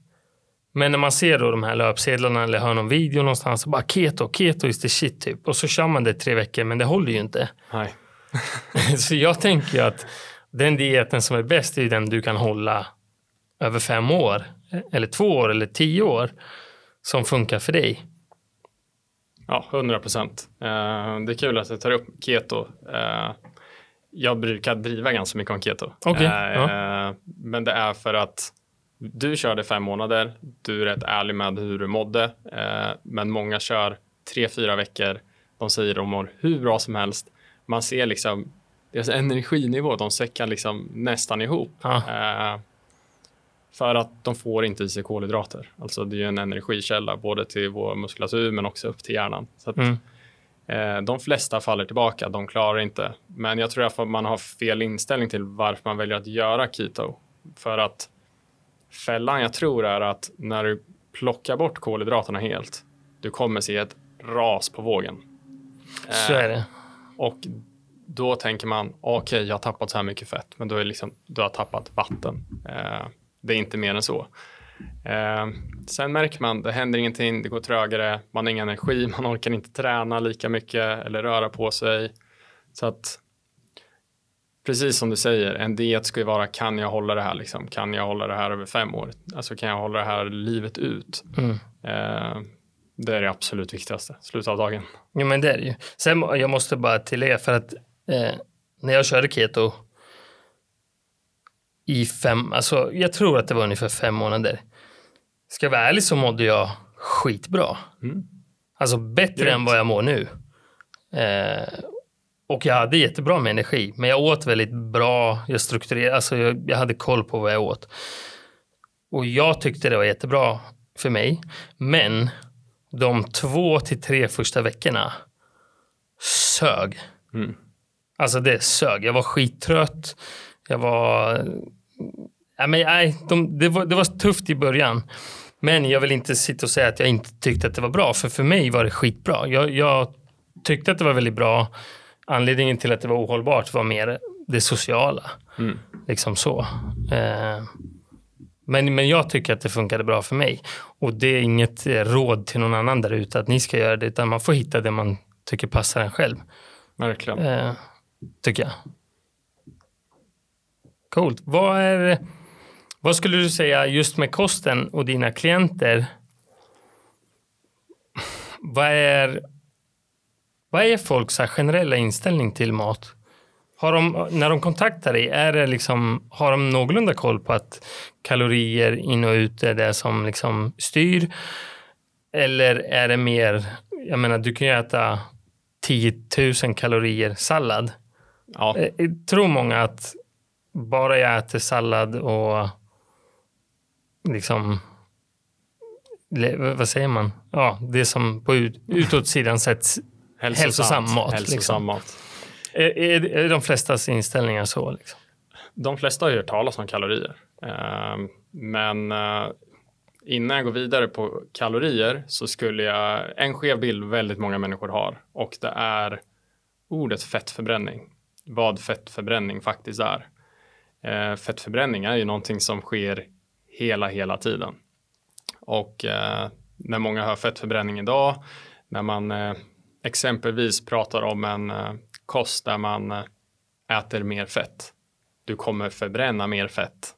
[SPEAKER 1] Men när man ser då de här löpsedlarna eller hör någon video någonstans så bara keto, keto is the shit typ. Och så kör man det tre veckor men det håller ju inte.
[SPEAKER 2] Nej. <laughs>
[SPEAKER 1] så jag tänker ju att den dieten som är bäst är den du kan hålla över fem år. Eller två år eller tio år. Som funkar för dig.
[SPEAKER 2] Ja, 100 procent. Eh, det är kul att du tar upp keto. Eh, jag brukar driva ganska mycket om keto.
[SPEAKER 1] Okay.
[SPEAKER 2] Eh, men det är för att du körde fem månader. Du är rätt ärlig med hur du mådde. Men många kör tre, fyra veckor. De säger de mår hur bra som helst. Man ser liksom deras energinivå, de säckar liksom nästan ihop. Ja. För att de får inte i sig kolhydrater. Alltså det är en energikälla både till vår muskulatur men också upp till hjärnan. Så att, mm. eh, de flesta faller tillbaka, de klarar inte. Men jag tror att man har fel inställning till varför man väljer att göra keto. För att fällan jag tror är att när du plockar bort kolhydraterna helt, du kommer se ett ras på vågen.
[SPEAKER 1] Eh, så är det.
[SPEAKER 2] Och då tänker man, okej, okay, jag har tappat så här mycket fett, men då är liksom, du har tappat vatten. Eh, det är inte mer än så. Eh, sen märker man, det händer ingenting, det går trögare, man har ingen energi, <laughs> man orkar inte träna lika mycket eller röra på sig. Så att precis som du säger, en diet ska ju vara kan jag hålla det här liksom? Kan jag hålla det här över fem år? Alltså kan jag hålla det här livet ut? Mm. Eh, det är det absolut viktigaste, slutet av dagen.
[SPEAKER 1] Jo men det är det ju. Sen jag måste bara tillägga för att eh, när jag körde keto i fem, alltså jag tror att det var ungefär fem månader. Ska jag vara ärlig så mådde jag skitbra. Mm. Alltså bättre Grymt. än vad jag mår nu. Eh, och jag hade jättebra med energi, men jag åt väldigt bra. Jag strukturerade, alltså jag, jag hade koll på vad jag åt. Och jag tyckte det var jättebra för mig. Men de två till tre första veckorna sög. Mm. Alltså det sög. Jag var skittrött. Jag var... Ja, men, nej, de, det, var, det var tufft i början. Men jag vill inte sitta och säga att jag inte tyckte att det var bra, för för mig var det skitbra. Jag, jag tyckte att det var väldigt bra. Anledningen till att det var ohållbart var mer det sociala.
[SPEAKER 2] Mm.
[SPEAKER 1] Liksom så. Eh, men, men jag tycker att det funkade bra för mig. Och det är inget eh, råd till någon annan där ute att ni ska göra det, utan man får hitta det man tycker passar en själv.
[SPEAKER 2] Verkligen.
[SPEAKER 1] Eh, tycker jag. Coolt. Vad, är, vad skulle du säga just med kosten och dina klienter? Vad är, vad är folks generella inställning till mat? Har de, när de kontaktar dig, är det liksom, har de någorlunda koll på att kalorier in och ut är det som liksom styr? Eller är det mer, jag menar du kan ju äta 10 000 kalorier sallad.
[SPEAKER 2] Ja,
[SPEAKER 1] Eh, Jag tror många att bara jag äter sallad och liksom vad säger man? Ja, det som på ut, utåtsidan sett hälsosam mat,
[SPEAKER 2] Hälsosam
[SPEAKER 1] liksom.
[SPEAKER 2] mat.
[SPEAKER 1] är, är, är de flestas inställningar så. Liksom.
[SPEAKER 2] De flesta har ju hört talas om kalorier. Ehm, Men eh, innan jag går vidare på kalorier så skulle jag, en skev bild väldigt många människor har och det är ordet fettförbränning. Vad fettförbränning faktiskt är. Eh, Fettförbränning är ju någonting som sker hela, hela tiden. Och eh, när många hör fettförbränning idag, när man eh, exempelvis pratar om en eh, kost där man eh, äter mer fett. Du kommer förbränna mer fett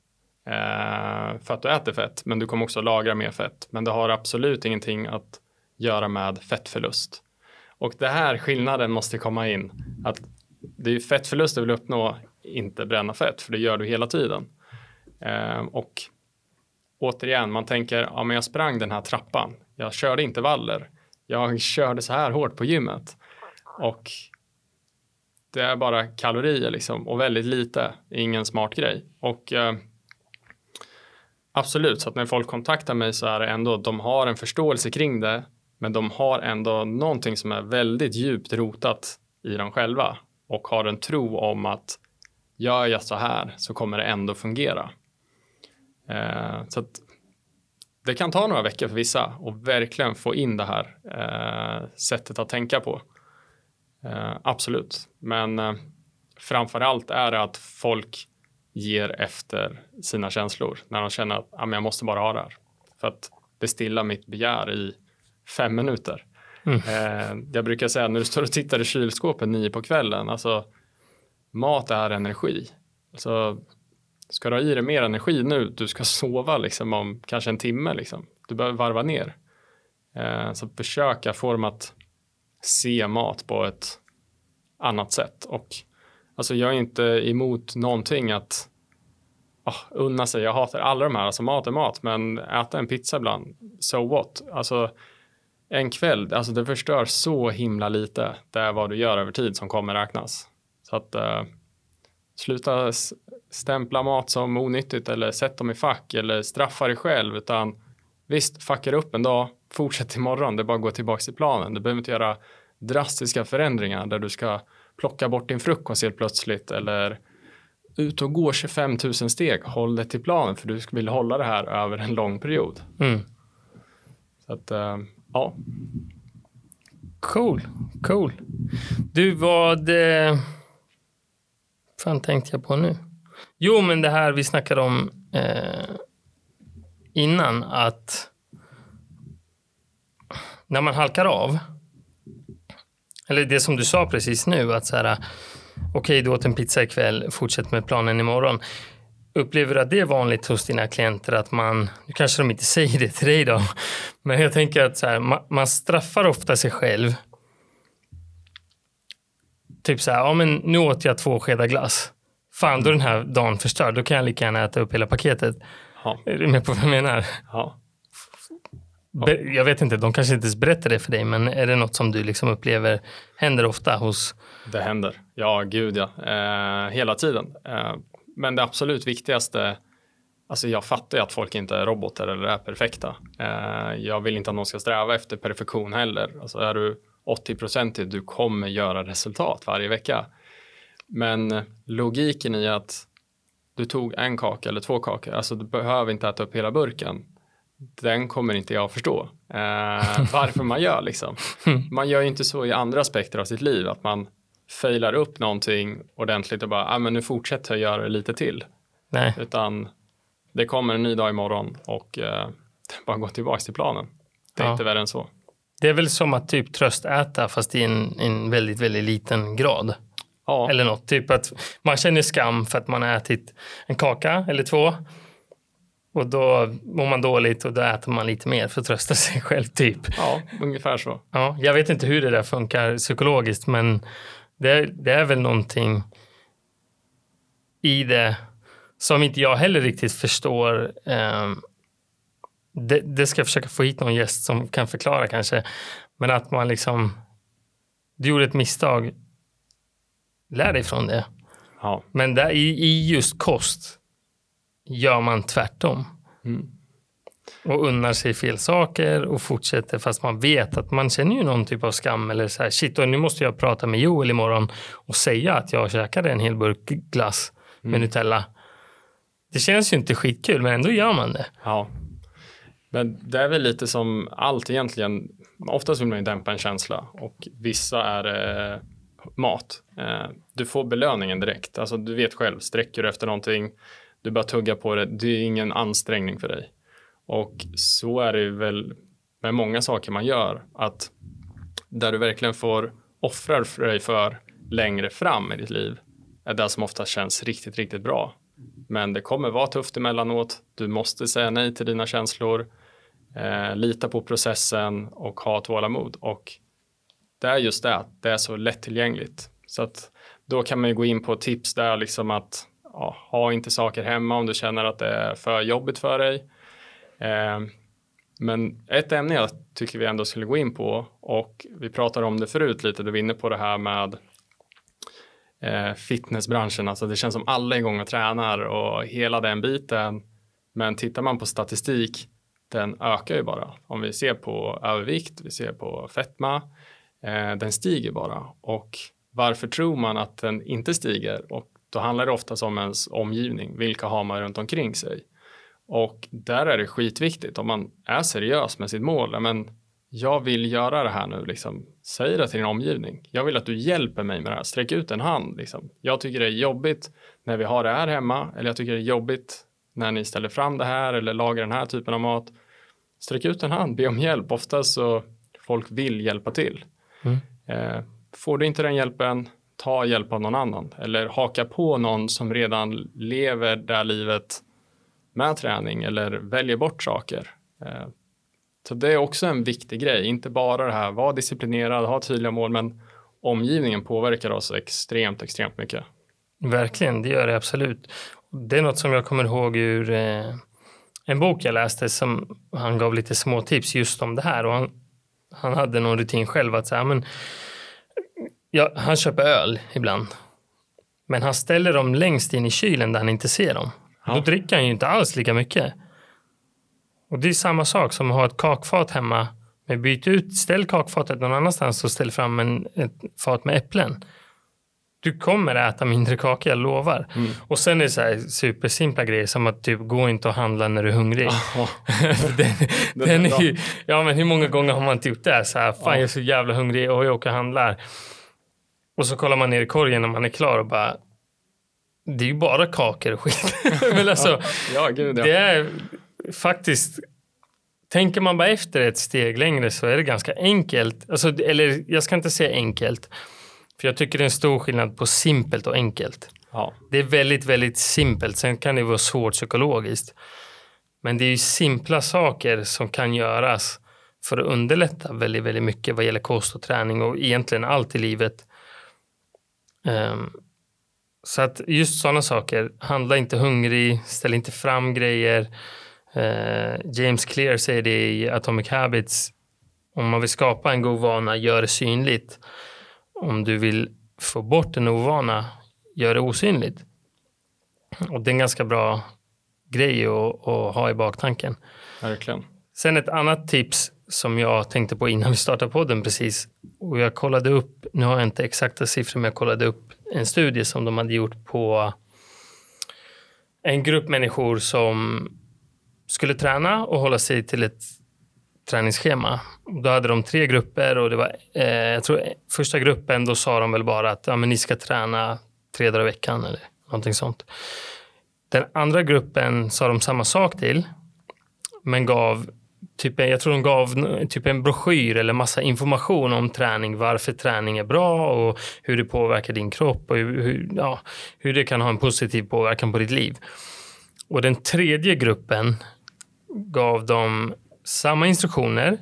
[SPEAKER 2] eh, för att du äter fett, men du kommer också lagra mer fett. Men det har absolut ingenting att göra med fettförlust. Och det här skillnaden måste komma in. Att det är fettförlust du vill uppnå, inte bränna fett, för det gör du hela tiden. Och återigen, man tänker, ja men jag sprang den här trappan, jag körde intervaller, jag körde så här hårt på gymmet. Och det är bara kalorier liksom och väldigt lite, ingen smart grej. Och eh, absolut, så att när folk kontaktar mig så är det ändå, de har en förståelse kring det, men de har ändå någonting som är väldigt djupt rotat i dem själva och har en tro om att gör jag så här så kommer det ändå fungera. Eh, så att det kan ta några veckor för vissa och verkligen få in det här eh, sättet att tänka på. Eh, absolut, men eh, framför allt är det att folk ger efter sina känslor när de känner att ah, men jag måste bara ha det här för att det stillar mitt begär i fem minuter.
[SPEAKER 1] Mm.
[SPEAKER 2] Eh, jag brukar säga när du står och tittar i kylskåpet nio på kvällen, alltså mat är energi. Alltså, ska du ha i dig mer energi nu, du ska sova liksom om kanske en timme, liksom. du behöver varva ner. Eh, så försöka få dem att se mat på ett annat sätt. Och alltså jag är inte emot någonting att oh, unna sig. Jag hatar alla de här, alltså mat är mat, men äta en pizza ibland, so what? Alltså en kväll, alltså det förstör så himla lite. Det är vad du gör över tid som kommer räknas. Så att eh, sluta stämpla mat som onyttigt eller sätt dem i fack eller straffa dig själv, utan visst, fuckar upp en dag, fortsätt imorgon, det är bara att gå tillbaka till planen. Du behöver inte göra drastiska förändringar där du ska plocka bort din frukost helt plötsligt eller ut och gå 25 000 steg, håll dig till planen för du vill hålla det här över en lång period.
[SPEAKER 1] Mm.
[SPEAKER 2] Så att, eh, ja,
[SPEAKER 1] Cool, cool. Du, vad eh, fan tänkte jag på nu? Jo, men det här vi snackade om eh, innan, att när man halkar av, eller det som du sa precis nu, att så här, okej, du åt en pizza ikväll, fortsätt med planen imorgon. Upplever du att det är vanligt hos dina klienter att man, nu kanske de inte <laughs> säger det till dig då, men jag tänker att så här, man, man straffar ofta sig själv. Typ så här, ja men nu åt jag två skedar glass. Fan, då är den här dagen förstörd. Då kan jag lika gärna äta upp hela paketet.
[SPEAKER 2] ja,
[SPEAKER 1] Är du med på vad jag menar?
[SPEAKER 2] ja.
[SPEAKER 1] Be- Jag vet inte, de kanske inte ens berättar det för dig, men är det något som du liksom upplever händer ofta hos...
[SPEAKER 2] Det händer. Ja, gud ja. Eh, hela tiden. Eh, men det absolut viktigaste, alltså jag fattar ju att folk inte är robotar eller är perfekta. Eh, jag vill inte att någon ska sträva efter perfektion heller. Alltså är du 80 procentig, du kommer göra resultat varje vecka. Men logiken i att du tog en kaka eller två kakor, alltså du behöver inte äta upp hela burken. Den kommer inte jag förstå eh, <laughs> varför man gör liksom. <laughs> Man gör ju inte så i andra aspekter av sitt liv, att man failar upp någonting ordentligt och bara, ah, men nu fortsätter jag göra det lite till.
[SPEAKER 1] Nej.
[SPEAKER 2] Utan det kommer en ny dag imorgon och eh, <laughs> bara gå tillbaka till planen. Det är
[SPEAKER 1] Ja.
[SPEAKER 2] inte värre än så.
[SPEAKER 1] Det är väl som att typ tröstäta fast i en, en väldigt, väldigt liten grad.
[SPEAKER 2] Ja,
[SPEAKER 1] Eller något. Typ att man känner skam för att man har ätit en kaka eller två. Och då mår man dåligt och då äter man lite mer för att trösta <laughs> sig själv typ.
[SPEAKER 2] ja ungefär så.
[SPEAKER 1] Ja, jag vet inte hur det där funkar psykologiskt men det, är- det är väl någonting i det som inte jag heller riktigt förstår. Ehm, det, det ska jag försöka få hit någon gäst som kan förklara kanske. Men att man liksom, du gjorde ett misstag, lär dig från det.
[SPEAKER 2] Ja.
[SPEAKER 1] Men där, i, i just kost gör man tvärtom.
[SPEAKER 2] Mm.
[SPEAKER 1] Och unnar sig fel saker och fortsätter fast man vet att man känner ju någon typ av skam eller så här shit och nu måste jag prata med Joel imorgon och säga att jag käkade en hel burk glass med Nutella. Det känns ju inte skitkul men ändå gör man det.
[SPEAKER 2] Ja. Men det är väl lite som allt egentligen. Oftast vill man ju dämpa en känsla och vissa är eh, mat. Eh, du får belöningen direkt. Alltså du vet själv, sträcker du efter någonting, du bara tugga på det, det är ingen ansträngning för dig. Och så är det väl med många saker man gör, att där du verkligen får offra för dig för längre fram i ditt liv är det som ofta känns riktigt, riktigt bra. Men det kommer vara tufft emellanåt. Du måste säga nej till dina känslor, eh, lita på processen och ha tålamod. Och det är just det, det är så lättillgängligt. Så att då kan man ju gå in på tips där liksom att ja, ha inte saker hemma om du känner att det är för jobbigt för dig. Eh, men ett ämne jag tycker vi ändå skulle gå in på och vi pratade om det förut lite, du var inne på det här med eh, fitnessbranschen, alltså det känns som alla är igång och tränar och hela den biten. Men tittar man på statistik, den ökar ju bara. Om vi ser på övervikt, vi ser på fetma, eh, den stiger bara. Och varför tror man att den inte stiger? Och då handlar det oftast om ens omgivning. Vilka har man runt omkring sig? Och där är det skitviktigt om man är seriös med sitt mål. Men jag vill göra det här nu, liksom. säg det till din omgivning. Jag vill att du hjälper mig med det här. Sträck ut en hand. Liksom. Jag tycker det är jobbigt när vi har det här hemma. Eller jag tycker det är jobbigt när ni ställer fram det här eller lagar den här typen av mat. Sträck ut en hand, be om hjälp. Oftast så folk vill hjälpa till.
[SPEAKER 1] Mm.
[SPEAKER 2] Eh, får du inte den hjälpen, ta hjälp av någon annan. Eller haka på någon som redan lever det här livet med träning eller väljer bort saker. Eh, så det är också en viktig grej, inte bara det här, var disciplinerad, ha tydliga mål, men omgivningen påverkar oss extremt, extremt mycket.
[SPEAKER 1] Verkligen, det gör det absolut. Det är något som jag kommer ihåg ur eh, en bok jag läste som han gav lite små tips just om det här och han, han hade någon rutin själv att säga men ja, han köper öl ibland men han ställer dem längst in i kylen där han inte ser dem.
[SPEAKER 2] Ja.
[SPEAKER 1] Då dricker han ju inte alls lika mycket. Och det är samma sak som att ha ett kakfat hemma men byt ut, ställ kakfatet någon annanstans och ställ fram en, ett fat med äpplen. Du kommer äta mindre kaka, jag lovar.
[SPEAKER 2] Mm.
[SPEAKER 1] Och sen är det så här supersimpla grejer som att typ gå inte och handla när du är hungrig. <laughs> den, <laughs>
[SPEAKER 2] Den
[SPEAKER 1] den
[SPEAKER 2] är
[SPEAKER 1] ju, ja men hur många gånger har man inte gjort det? Så här, fan jag är så jävla hungrig och jag åker och handlar. Och så kollar man ner i korgen när man är klar och bara det är ju bara kakor och skit. <laughs> men alltså,
[SPEAKER 2] Ja, gud ja.
[SPEAKER 1] det är faktiskt Tänker man bara efter ett steg längre så är det ganska enkelt. Alltså, eller jag ska inte säga enkelt. För jag tycker det är en stor skillnad på simpelt och enkelt.
[SPEAKER 2] ja.
[SPEAKER 1] Det är väldigt, väldigt simpelt. Sen kan det vara svårt psykologiskt. Men det är ju simpla saker som kan göras för att underlätta väldigt, väldigt mycket vad gäller kost och träning och egentligen allt i livet. Ehm, så att just sådana saker, handla inte hungrig, ställ inte fram grejer. Eh, James Clear säger det i Atomic Habits. Om man vill skapa en god vana, gör det synligt. Om du vill få bort en ovana, gör det osynligt. Och det är en ganska bra grej att, att ha i baktanken.
[SPEAKER 2] Verkligen.
[SPEAKER 1] Sen ett annat tips som jag tänkte på innan vi startade podden precis. Och jag kollade upp, nu har jag inte exakta siffror, men jag kollade upp en studie som de hade gjort på en grupp människor som skulle träna och hålla sig till ett träningsschema. Då hade de tre grupper och det var, eh, jag tror första gruppen då sa de väl bara att ja, men ni ska träna tre dagar i veckan eller någonting sånt. Den andra gruppen sa de samma sak till, men gav typ, jag tror de gav typ en broschyr eller massa information om träning, varför träning är bra och hur det påverkar din kropp och hur, ja, hur det kan ha en positiv påverkan på ditt liv. Och den tredje gruppen gav dem samma instruktioner,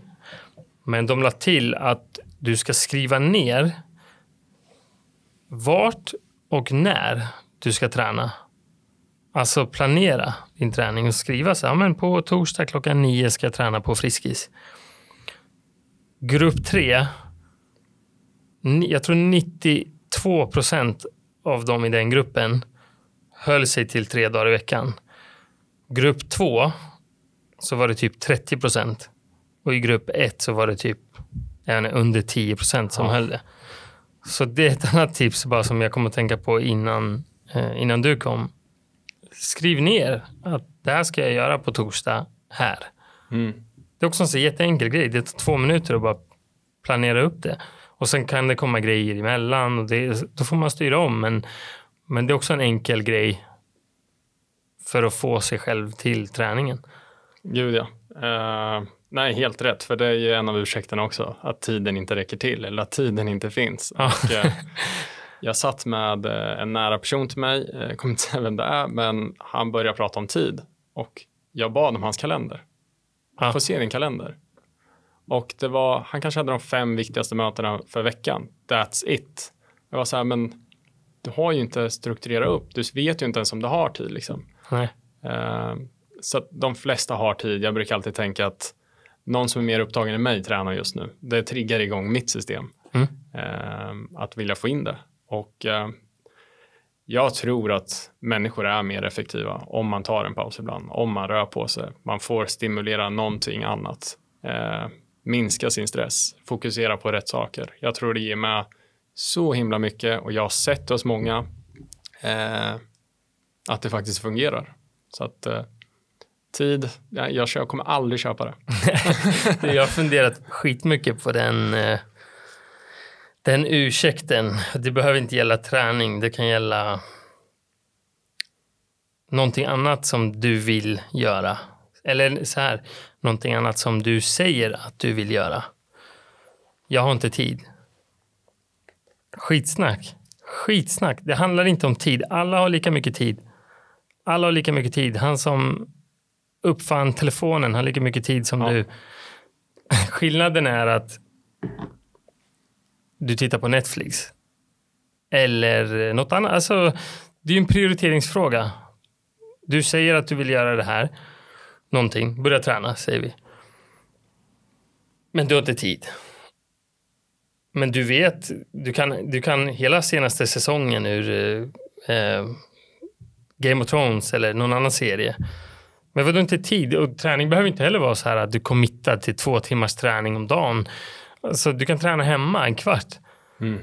[SPEAKER 1] men de la till att du ska skriva ner vart och när du ska träna. Alltså planera din träning och skriva så här, men på torsdag klockan nio ska jag träna på Friskis. Grupp tre, jag tror 92 procent av dem i den gruppen höll sig till tre dagar i veckan. Grupp två så var det typ 30 procent och i grupp ett så var det typ under 10 procent som ja. höll det. Så det är ett <laughs> annat tips bara som jag kom att tänka på innan, eh, innan du kom skriv ner att det här ska jag göra på torsdag här. Mm. Det är också en jätteenkel grej. Det tar två minuter att bara planera upp det. Och sen kan det komma grejer emellan och det, då får man styra om. Men, men det är också en enkel grej för att få sig själv till träningen.
[SPEAKER 2] Gud ja. Uh, nej, helt rätt. För det är ju en av ursäkterna också. Att tiden inte räcker till eller att tiden inte finns. Och, uh, Jag satt med eh, en nära person till mig, jag kommer inte säga vem det är, men han började prata om tid och jag bad om hans kalender. Ja. Få se din kalender. Och det var, han kanske hade de fem viktigaste mötena för veckan. That's it. Jag var så här, men du har ju inte strukturerat upp. Du vet ju inte ens om du har tid liksom. Nej. Uh, så de flesta har tid. Jag brukar alltid tänka att någon som är mer upptagen än mig tränar just nu. Det triggar igång mitt system. Mm. Uh, att vilja få in det. Och eh, jag tror att människor är mer effektiva om man tar en paus ibland, om man rör på sig. Man får stimulera någonting annat, eh, minska sin stress, fokusera på rätt saker. Jag tror det ger mig så himla mycket och jag har sett hos många eh, att det faktiskt fungerar. Så att eh, tid, jag, jag kommer aldrig köpa det. <laughs>
[SPEAKER 1] jag har funderat skitmycket på den eh, den ursäkten, det behöver inte gälla träning, det kan gälla någonting annat som du vill göra. Eller så här, någonting annat som du säger att du vill göra. Jag har inte tid. Skitsnack. Skitsnack. Det handlar inte om tid. Alla har lika mycket tid. Alla har lika mycket tid. Han som uppfann telefonen har lika mycket tid som ja. du. <laughs> Skillnaden är att du tittar på Netflix. Eller något annat. Alltså, det är en prioriteringsfråga. Du säger att du vill göra det här. Någonting. Börja träna, säger vi. Men du har inte tid. Men du vet, du kan, du kan hela senaste säsongen ur eh, Game of Thrones eller någon annan serie. Men vadå inte tid? Och träning behöver inte heller vara så här att du committar till två timmars träning om dagen. Alltså, du kan träna hemma en kvart. Mm.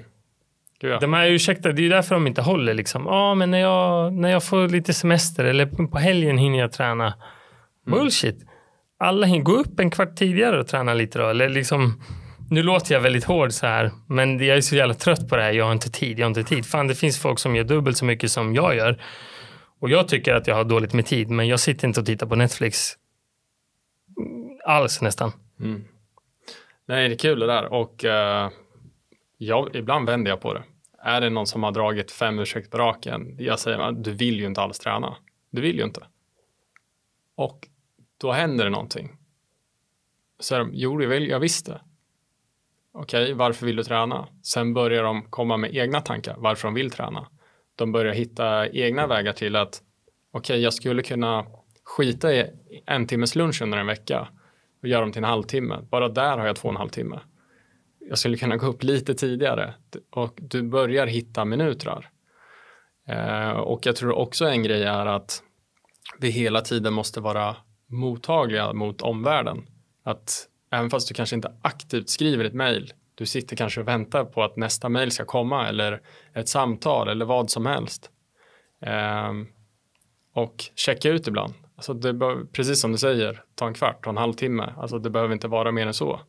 [SPEAKER 1] Ja. De här ursäkta, det är ju därför de inte håller. Liksom. Ja, men när jag, när jag får lite semester eller på helgen hinner jag träna. Mm. Bullshit. Alla hinner gå upp en kvart tidigare och träna lite då. Eller liksom, nu låter jag väldigt hård så här, men jag är så jävla trött på det här. Jag har inte tid, jag har inte tid. Fan, det finns folk som gör dubbelt så mycket som jag gör. Och jag tycker att jag har dåligt med tid, men jag sitter inte och tittar på Netflix alls nästan. Mm.
[SPEAKER 2] Nej, det är kul det där och uh, jag, ibland vänder jag på det. Är det någon som har dragit fem ursäkt på raken? Jag säger ah, du vill ju inte alls träna. Du vill ju inte. Och då händer det någonting. Så är de, jo, jag, vill, jag visste. Okej, okay, varför vill du träna? Sen börjar de komma med egna tankar varför de vill träna. De börjar hitta egna vägar till att okej, okay, jag skulle kunna skita i en timmes lunch under en vecka och göra dem till en halvtimme. Bara där har jag två och en halv timme. Jag skulle kunna gå upp lite tidigare och du börjar hitta minuter. Eh, och jag tror också en grej är att vi hela tiden måste vara mottagliga mot omvärlden. Att även fast du kanske inte aktivt skriver ett mejl, du sitter kanske och väntar på att nästa mejl ska komma eller ett samtal eller vad som helst. Eh, och checka ut ibland. Alltså det bör, precis som du säger, ta en kvart, ta en halvtimme. Alltså det behöver inte vara mer än så.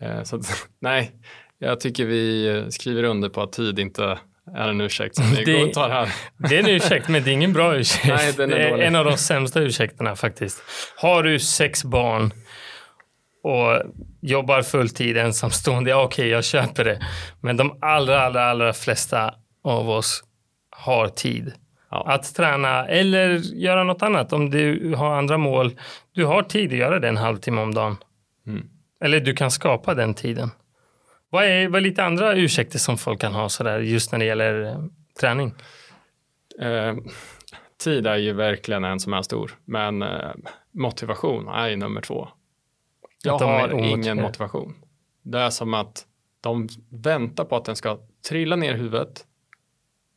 [SPEAKER 2] Eh, så att, <laughs> nej, jag tycker vi skriver under på att tid inte är en ursäkt som vi
[SPEAKER 1] Det-
[SPEAKER 2] tar här.
[SPEAKER 1] Det är en ursäkt, men det är ingen bra ursäkt. <laughs>
[SPEAKER 2] Nej, den är
[SPEAKER 1] det är
[SPEAKER 2] dålig.
[SPEAKER 1] en av de sämsta ursäkterna faktiskt. Har du sex barn och jobbar fulltid ensamstående, ja okej, jag köper det. Men de allra, allra, allra flesta av oss har tid
[SPEAKER 2] Ja.
[SPEAKER 1] att träna eller göra något annat. Om du har andra mål, du har tid att göra det en halvtimme om dagen.
[SPEAKER 2] Mm.
[SPEAKER 1] Eller du kan skapa den tiden. Vad är, vad är lite andra ursäkter som folk kan ha sådär just när det gäller eh, träning?
[SPEAKER 2] Eh, tid är ju verkligen en som är stor, men eh, motivation är ju nummer två. Jag har ingen motivation. Det är som att de väntar på att den ska trilla ner i huvudet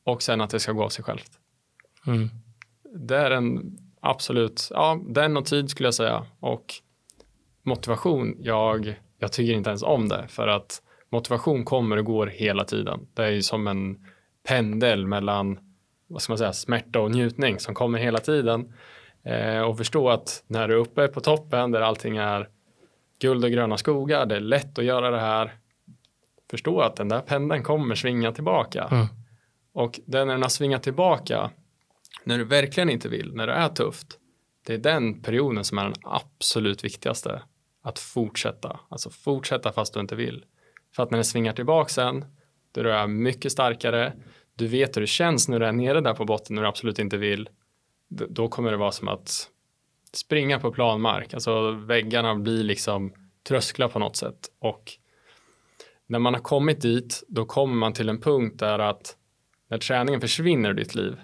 [SPEAKER 2] och sen att det ska gå av sig självt.
[SPEAKER 1] Mm.
[SPEAKER 2] Det är en absolut, ja, den och tid skulle jag säga. Och motivation, jag, jag tycker inte ens om det för att motivation kommer och går hela tiden. Det är ju som en pendel mellan, vad ska man säga, smärta och njutning som kommer hela tiden. Eh, och förstå att när du är uppe på toppen där allting är guld och gröna skogar, det är lätt att göra det här. Förstå att den där pendeln kommer svinga tillbaka.
[SPEAKER 1] Mm.
[SPEAKER 2] Och den när den har svingat tillbaka, när du verkligen inte vill, när det är tufft, det är den perioden som är den absolut viktigaste. Att fortsätta, alltså fortsätta fast du inte vill. För att när det svingar tillbaka sen, då du är mycket starkare, du vet hur det känns när du är nere där på botten när du absolut inte vill, då kommer det vara som att springa på planmark, alltså väggarna blir liksom trösklar på något sätt och när man har kommit dit, då kommer man till en punkt där att när träningen försvinner ur ditt liv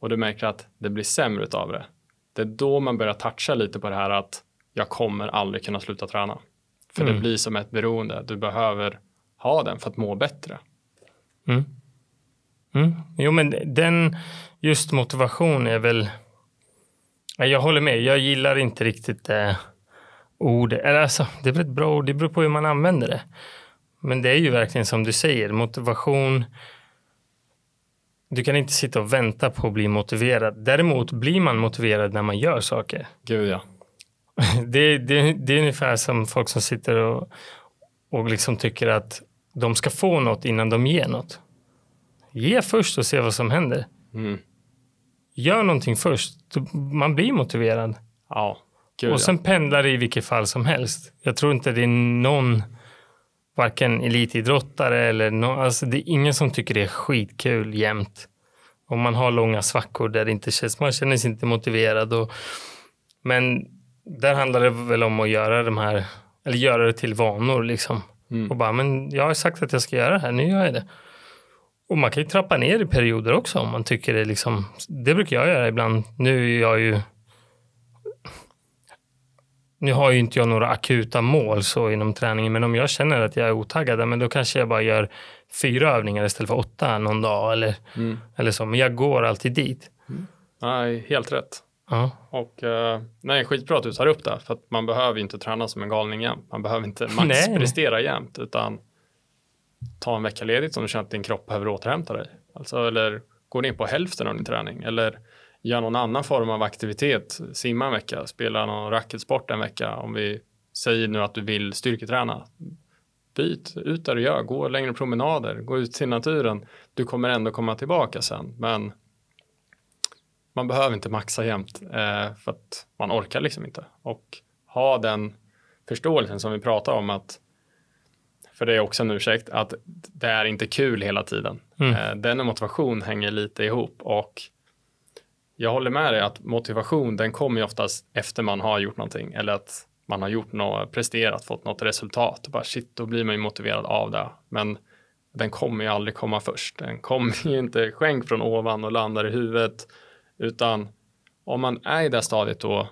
[SPEAKER 2] och du märker att det blir sämre utav det, det är då man börjar toucha lite på det här att jag kommer aldrig kunna sluta träna. För
[SPEAKER 1] Mm.
[SPEAKER 2] det blir som ett beroende, du behöver ha den för att må bättre.
[SPEAKER 1] Mm. Mm. Jo, men den just motivation är väl. Ja, Jag håller med. Jag gillar inte riktigt eh, ord. Eller alltså, det är väl ett bra ord. Det beror på hur man använder det. Men det är ju verkligen som du säger. Motivation. Du kan inte sitta och vänta på att bli motiverad. Däremot blir man motiverad när man gör saker.
[SPEAKER 2] Gud ja. <laughs>
[SPEAKER 1] Det, det, det är ungefär som folk som sitter och, och liksom tycker att de ska få något innan de ger något. Ge först och se vad som händer.
[SPEAKER 2] Mm.
[SPEAKER 1] Gör någonting först. Man blir motiverad.
[SPEAKER 2] Ja, gud
[SPEAKER 1] och sen pendlar det i vilket fall som helst. Jag tror inte det är någon, varken elitidrottare eller någon, alltså det är ingen som tycker det är skitkul jämt. Om man har långa svackor där det inte känns, man känner sig inte motiverad. Och, men där handlar det väl om att göra de här, eller göra det till vanor liksom.
[SPEAKER 2] ja. Mm.
[SPEAKER 1] Och bara, men jag har sagt att jag ska göra det här, nu gör jag det. Och man kan ju trappa ner i perioder också om man tycker det liksom, det brukar jag göra ibland. Nu är jag ju, nu har ju inte jag några akuta mål så inom träningen, men om jag känner att jag är otaggad, men då kanske jag bara gör fyra övningar istället för åtta någon dag eller,
[SPEAKER 2] Mm.
[SPEAKER 1] eller så. Men jag går alltid dit.
[SPEAKER 2] Nej, helt rätt.
[SPEAKER 1] Ja.
[SPEAKER 2] Och eh, nej, skitbra att du tar upp det, för att man behöver ju inte träna som en galning jämt. Man behöver inte <laughs> maxprestera jämt, utan ta en vecka ledigt om du känner att din kropp behöver återhämta dig. Alltså, eller gå ner på hälften av din träning, eller gör någon annan form av aktivitet. Simma en vecka, spela någon racketsport en vecka. Om vi säger nu att du vill styrketräna, byt ut där du gör, gå längre promenader, gå ut till naturen. Du kommer ändå komma tillbaka sen, men man behöver inte maxa jämt eh, för att man orkar liksom inte. Och ha den förståelsen som vi pratar om att, för det är också en ursäkt, att det är inte kul hela tiden.
[SPEAKER 1] Mm.
[SPEAKER 2] Eh, den och motivation hänger lite ihop och jag håller med dig att motivation den kommer ju oftast efter man har gjort någonting eller att man har gjort något, presterat, fått något resultat och bara shit, då blir man ju motiverad av det. Men den kommer ju aldrig komma först. Den kommer ju inte skänk från ovan och landar i huvudet, utan om man är i det stadiet då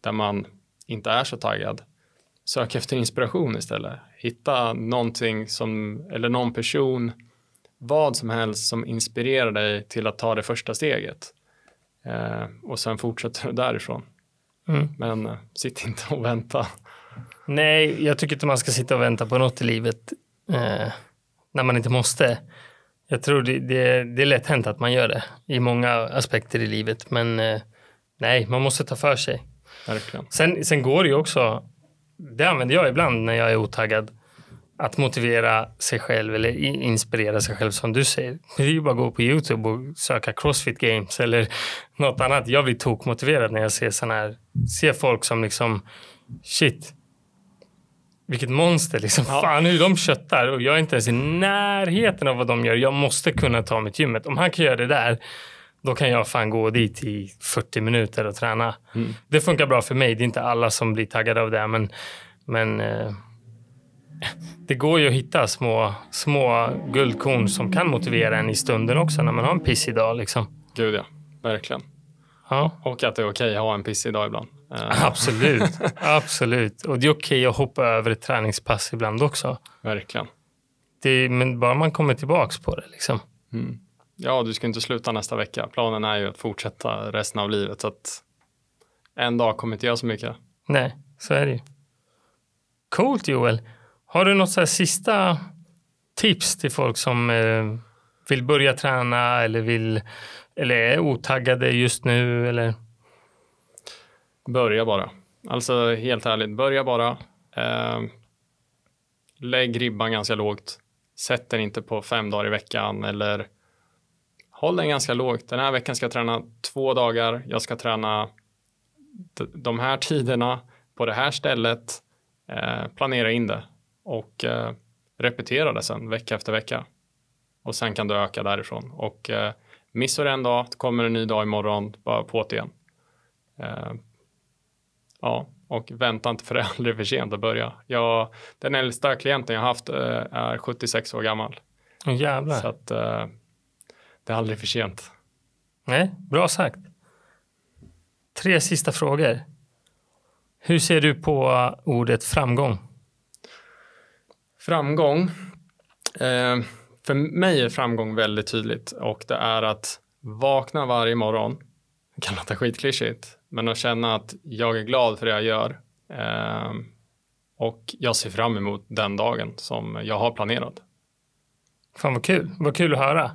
[SPEAKER 2] där man inte är så taggad, sök efter inspiration istället. Hitta någonting som, eller någon person, vad som helst som inspirerar dig till att ta det första steget. Eh, och sen fortsätter du därifrån.
[SPEAKER 1] Mm.
[SPEAKER 2] Men eh, sitt inte och vänta.
[SPEAKER 1] Nej, jag tycker inte man ska sitta och vänta på något i livet eh, när man inte måste. Jag tror det, det, det är lätt hänt att man gör det i många aspekter i livet. Men eh, nej, man måste ta för sig.
[SPEAKER 2] Verkligen.
[SPEAKER 1] Sen, sen går det ju också, det använder jag ibland när jag är otaggad, att motivera sig själv eller inspirera sig själv som du säger. Det är ju bara att gå på YouTube och söka Crossfit Games eller <laughs> något annat. Jag blir tokmotiverad när jag ser såna här, ser folk som liksom, shit, vilket monster liksom.
[SPEAKER 2] Ja.
[SPEAKER 1] Fan hur de köttar och jag är inte ens i närheten av vad de gör. Jag måste kunna ta mitt gymmet. Om han kan göra det där, då kan jag fan gå dit i 40 minuter och träna.
[SPEAKER 2] Mm.
[SPEAKER 1] Det funkar bra för mig. Det är inte alla som blir taggade av det, men, men eh, det går ju att hitta små, små guldkorn som kan motivera en i stunden också när man har en pissig dag. Liksom.
[SPEAKER 2] Gud ja, verkligen.
[SPEAKER 1] Ja,
[SPEAKER 2] Och att det är okej att ha en pissig dag ibland. Eh,
[SPEAKER 1] absolut. <laughs> absolut. Och det är okej att hoppa över ett träningspass ibland också.
[SPEAKER 2] verkligen.
[SPEAKER 1] Det, men bara man kommer tillbaks på det. Liksom.
[SPEAKER 2] Mm. Ja, du ska inte sluta nästa vecka. Planen är ju att fortsätta resten av livet. Så att en dag kommer inte göra så mycket.
[SPEAKER 1] Nej, så är det ju. Coolt Joel. Har du något så sista tips till folk som eh, vill börja träna eller vill eller är otaggade just nu eller?
[SPEAKER 2] Börja bara. Alltså helt ärligt, börja bara. Eh, lägg ribban ganska lågt. Sätt den inte på fem dagar i veckan eller håll den ganska lågt. Den här veckan ska jag träna två dagar. Jag ska träna de här tiderna på det här stället. Eh, planera in det och eh, repetera det sen vecka efter vecka. Och sen kan du öka därifrån. Och eh, missar en dag, det kommer en ny dag imorgon, bara på det igen. Eh, Ja, och vänta inte för det är aldrig för sent att börja. Jag, den äldsta klienten jag haft eh, är 76 år gammal.
[SPEAKER 1] Åh jävlar.
[SPEAKER 2] Så att eh, det är aldrig för sent.
[SPEAKER 1] Nej, bra sagt. Tre sista frågor. Hur ser du på ordet framgång?
[SPEAKER 2] Framgång. Eh, för mig är framgång väldigt tydligt och det är att vakna varje morgon. Det kan låta skitklyschigt, men att känna att jag är glad för det jag gör. Eh, och jag ser fram emot den dagen som jag har planerat.
[SPEAKER 1] Fan vad kul. Vad kul att höra.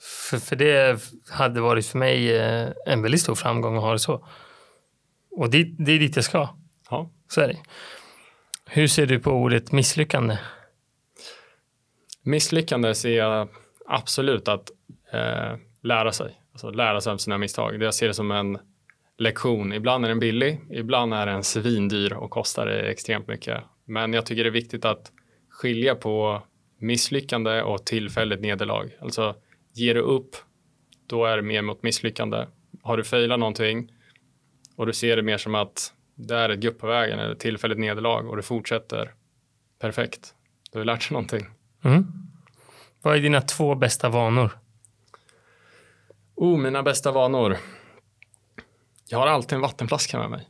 [SPEAKER 1] För, för det hade varit för mig eh, en väldigt stor framgång att ha det så. Och det, det är dit jag ska.
[SPEAKER 2] Ja.
[SPEAKER 1] Så är det. Hur ser du på ordet misslyckande?
[SPEAKER 2] Misslyckande ser jag absolut att eh, lära sig. Alltså lära sig av sina misstag. Jag ser det som en lektion. Ibland är den billig, ibland är den svindyr och kostar extremt mycket. Men jag tycker det är viktigt att skilja på misslyckande och tillfälligt nederlag. Alltså ger du upp, då är det mer mot misslyckande. Har du failat någonting och du ser det mer som att det är ett gupp på vägen eller tillfälligt nederlag och du fortsätter, perfekt. Du har lärt dig någonting.
[SPEAKER 1] Mm. Vad är dina två bästa vanor?
[SPEAKER 2] Oh, mina bästa vanor. Jag har alltid en vattenflaska med mig.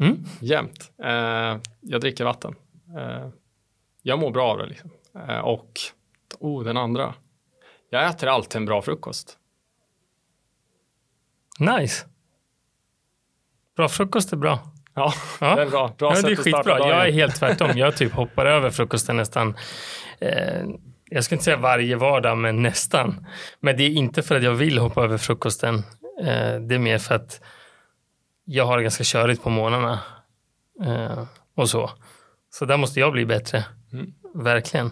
[SPEAKER 1] Mm.
[SPEAKER 2] Jämt. Eh, jag dricker vatten. Eh, jag mår bra av det. Liksom. Eh, och oh, den andra. Jag äter alltid en bra frukost.
[SPEAKER 1] Nice. Bra frukost är bra.
[SPEAKER 2] Ja,
[SPEAKER 1] Ja.
[SPEAKER 2] det är bra. Bra
[SPEAKER 1] ja,
[SPEAKER 2] sätt
[SPEAKER 1] det är
[SPEAKER 2] att starta
[SPEAKER 1] skitbra.
[SPEAKER 2] dagen.
[SPEAKER 1] Jag är helt tvärtom. Jag typ hoppar över frukosten nästan. Eh, jag ska inte säga varje vardag, men nästan. Men det är inte för att jag vill hoppa över frukosten. Eh, det är mer för att jag har det ganska körigt på morgnarna. Eh, och så. Så där måste jag bli bättre.
[SPEAKER 2] Mm.
[SPEAKER 1] Verkligen.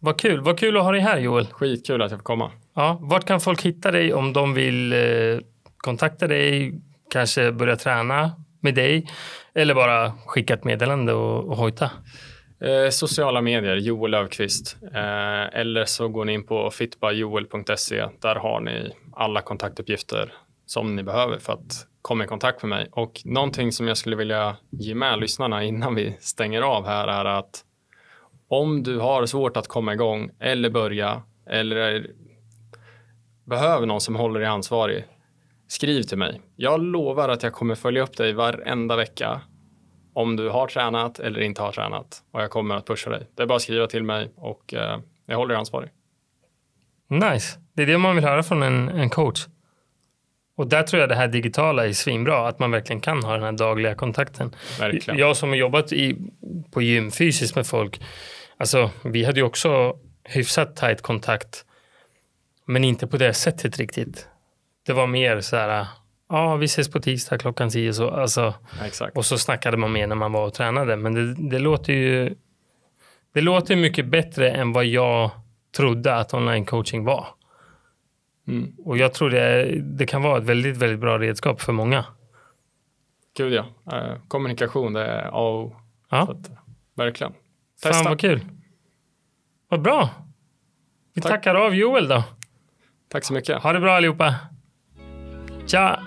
[SPEAKER 1] Vad kul. Vad kul att ha dig här Joel.
[SPEAKER 2] Skitkul att jag får komma.
[SPEAKER 1] Ja, vart kan folk hitta dig om de vill eh, kontakta dig, kanske börja träna med dig eller bara skicka ett meddelande och, och hojta?
[SPEAKER 2] Eh, sociala medier, Joel Löfqvist. Eh, eller så går ni in på fitbajoel.se. Där har ni alla kontaktuppgifter som ni behöver för att komma i kontakt med mig. Och någonting som jag skulle vilja ge med lyssnarna innan vi stänger av här är att om du har svårt att komma igång eller börja eller behöver någon som håller dig ansvarig, skriv till mig. Jag lovar att jag kommer följa upp dig varenda vecka om du har tränat eller inte har tränat och jag kommer att pusha dig. Det är bara att skriva till mig och eh, jag håller dig ansvarig.
[SPEAKER 1] Nice. Det är det man vill höra från en, en coach. Och där tror jag det här digitala är svinbra, att man verkligen kan ha den här dagliga kontakten.
[SPEAKER 2] Verkligen.
[SPEAKER 1] Jag som har jobbat i, på gym fysiskt med folk, alltså vi hade ju också hyfsat tajt kontakt Men inte på det sättet riktigt. Det var mer så här, ja vi ses på tisdag klockan tio så, alltså,
[SPEAKER 2] Exakt.
[SPEAKER 1] och så snackade man mer när man var och tränade. Men det, det låter ju det låter mycket bättre än vad jag trodde att online coaching var.
[SPEAKER 2] Mm.
[SPEAKER 1] Och jag tror det, det kan vara ett väldigt, väldigt bra redskap för många.
[SPEAKER 2] Gud ja. Eh, kommunikation, det är A och.
[SPEAKER 1] Ja.
[SPEAKER 2] Att, verkligen.
[SPEAKER 1] Fan
[SPEAKER 2] Testa.
[SPEAKER 1] vad kul. Vad bra. Vi
[SPEAKER 2] Tack.
[SPEAKER 1] tackar av Joel då.
[SPEAKER 2] Tack så mycket.
[SPEAKER 1] Ha det bra allihopa. Tja!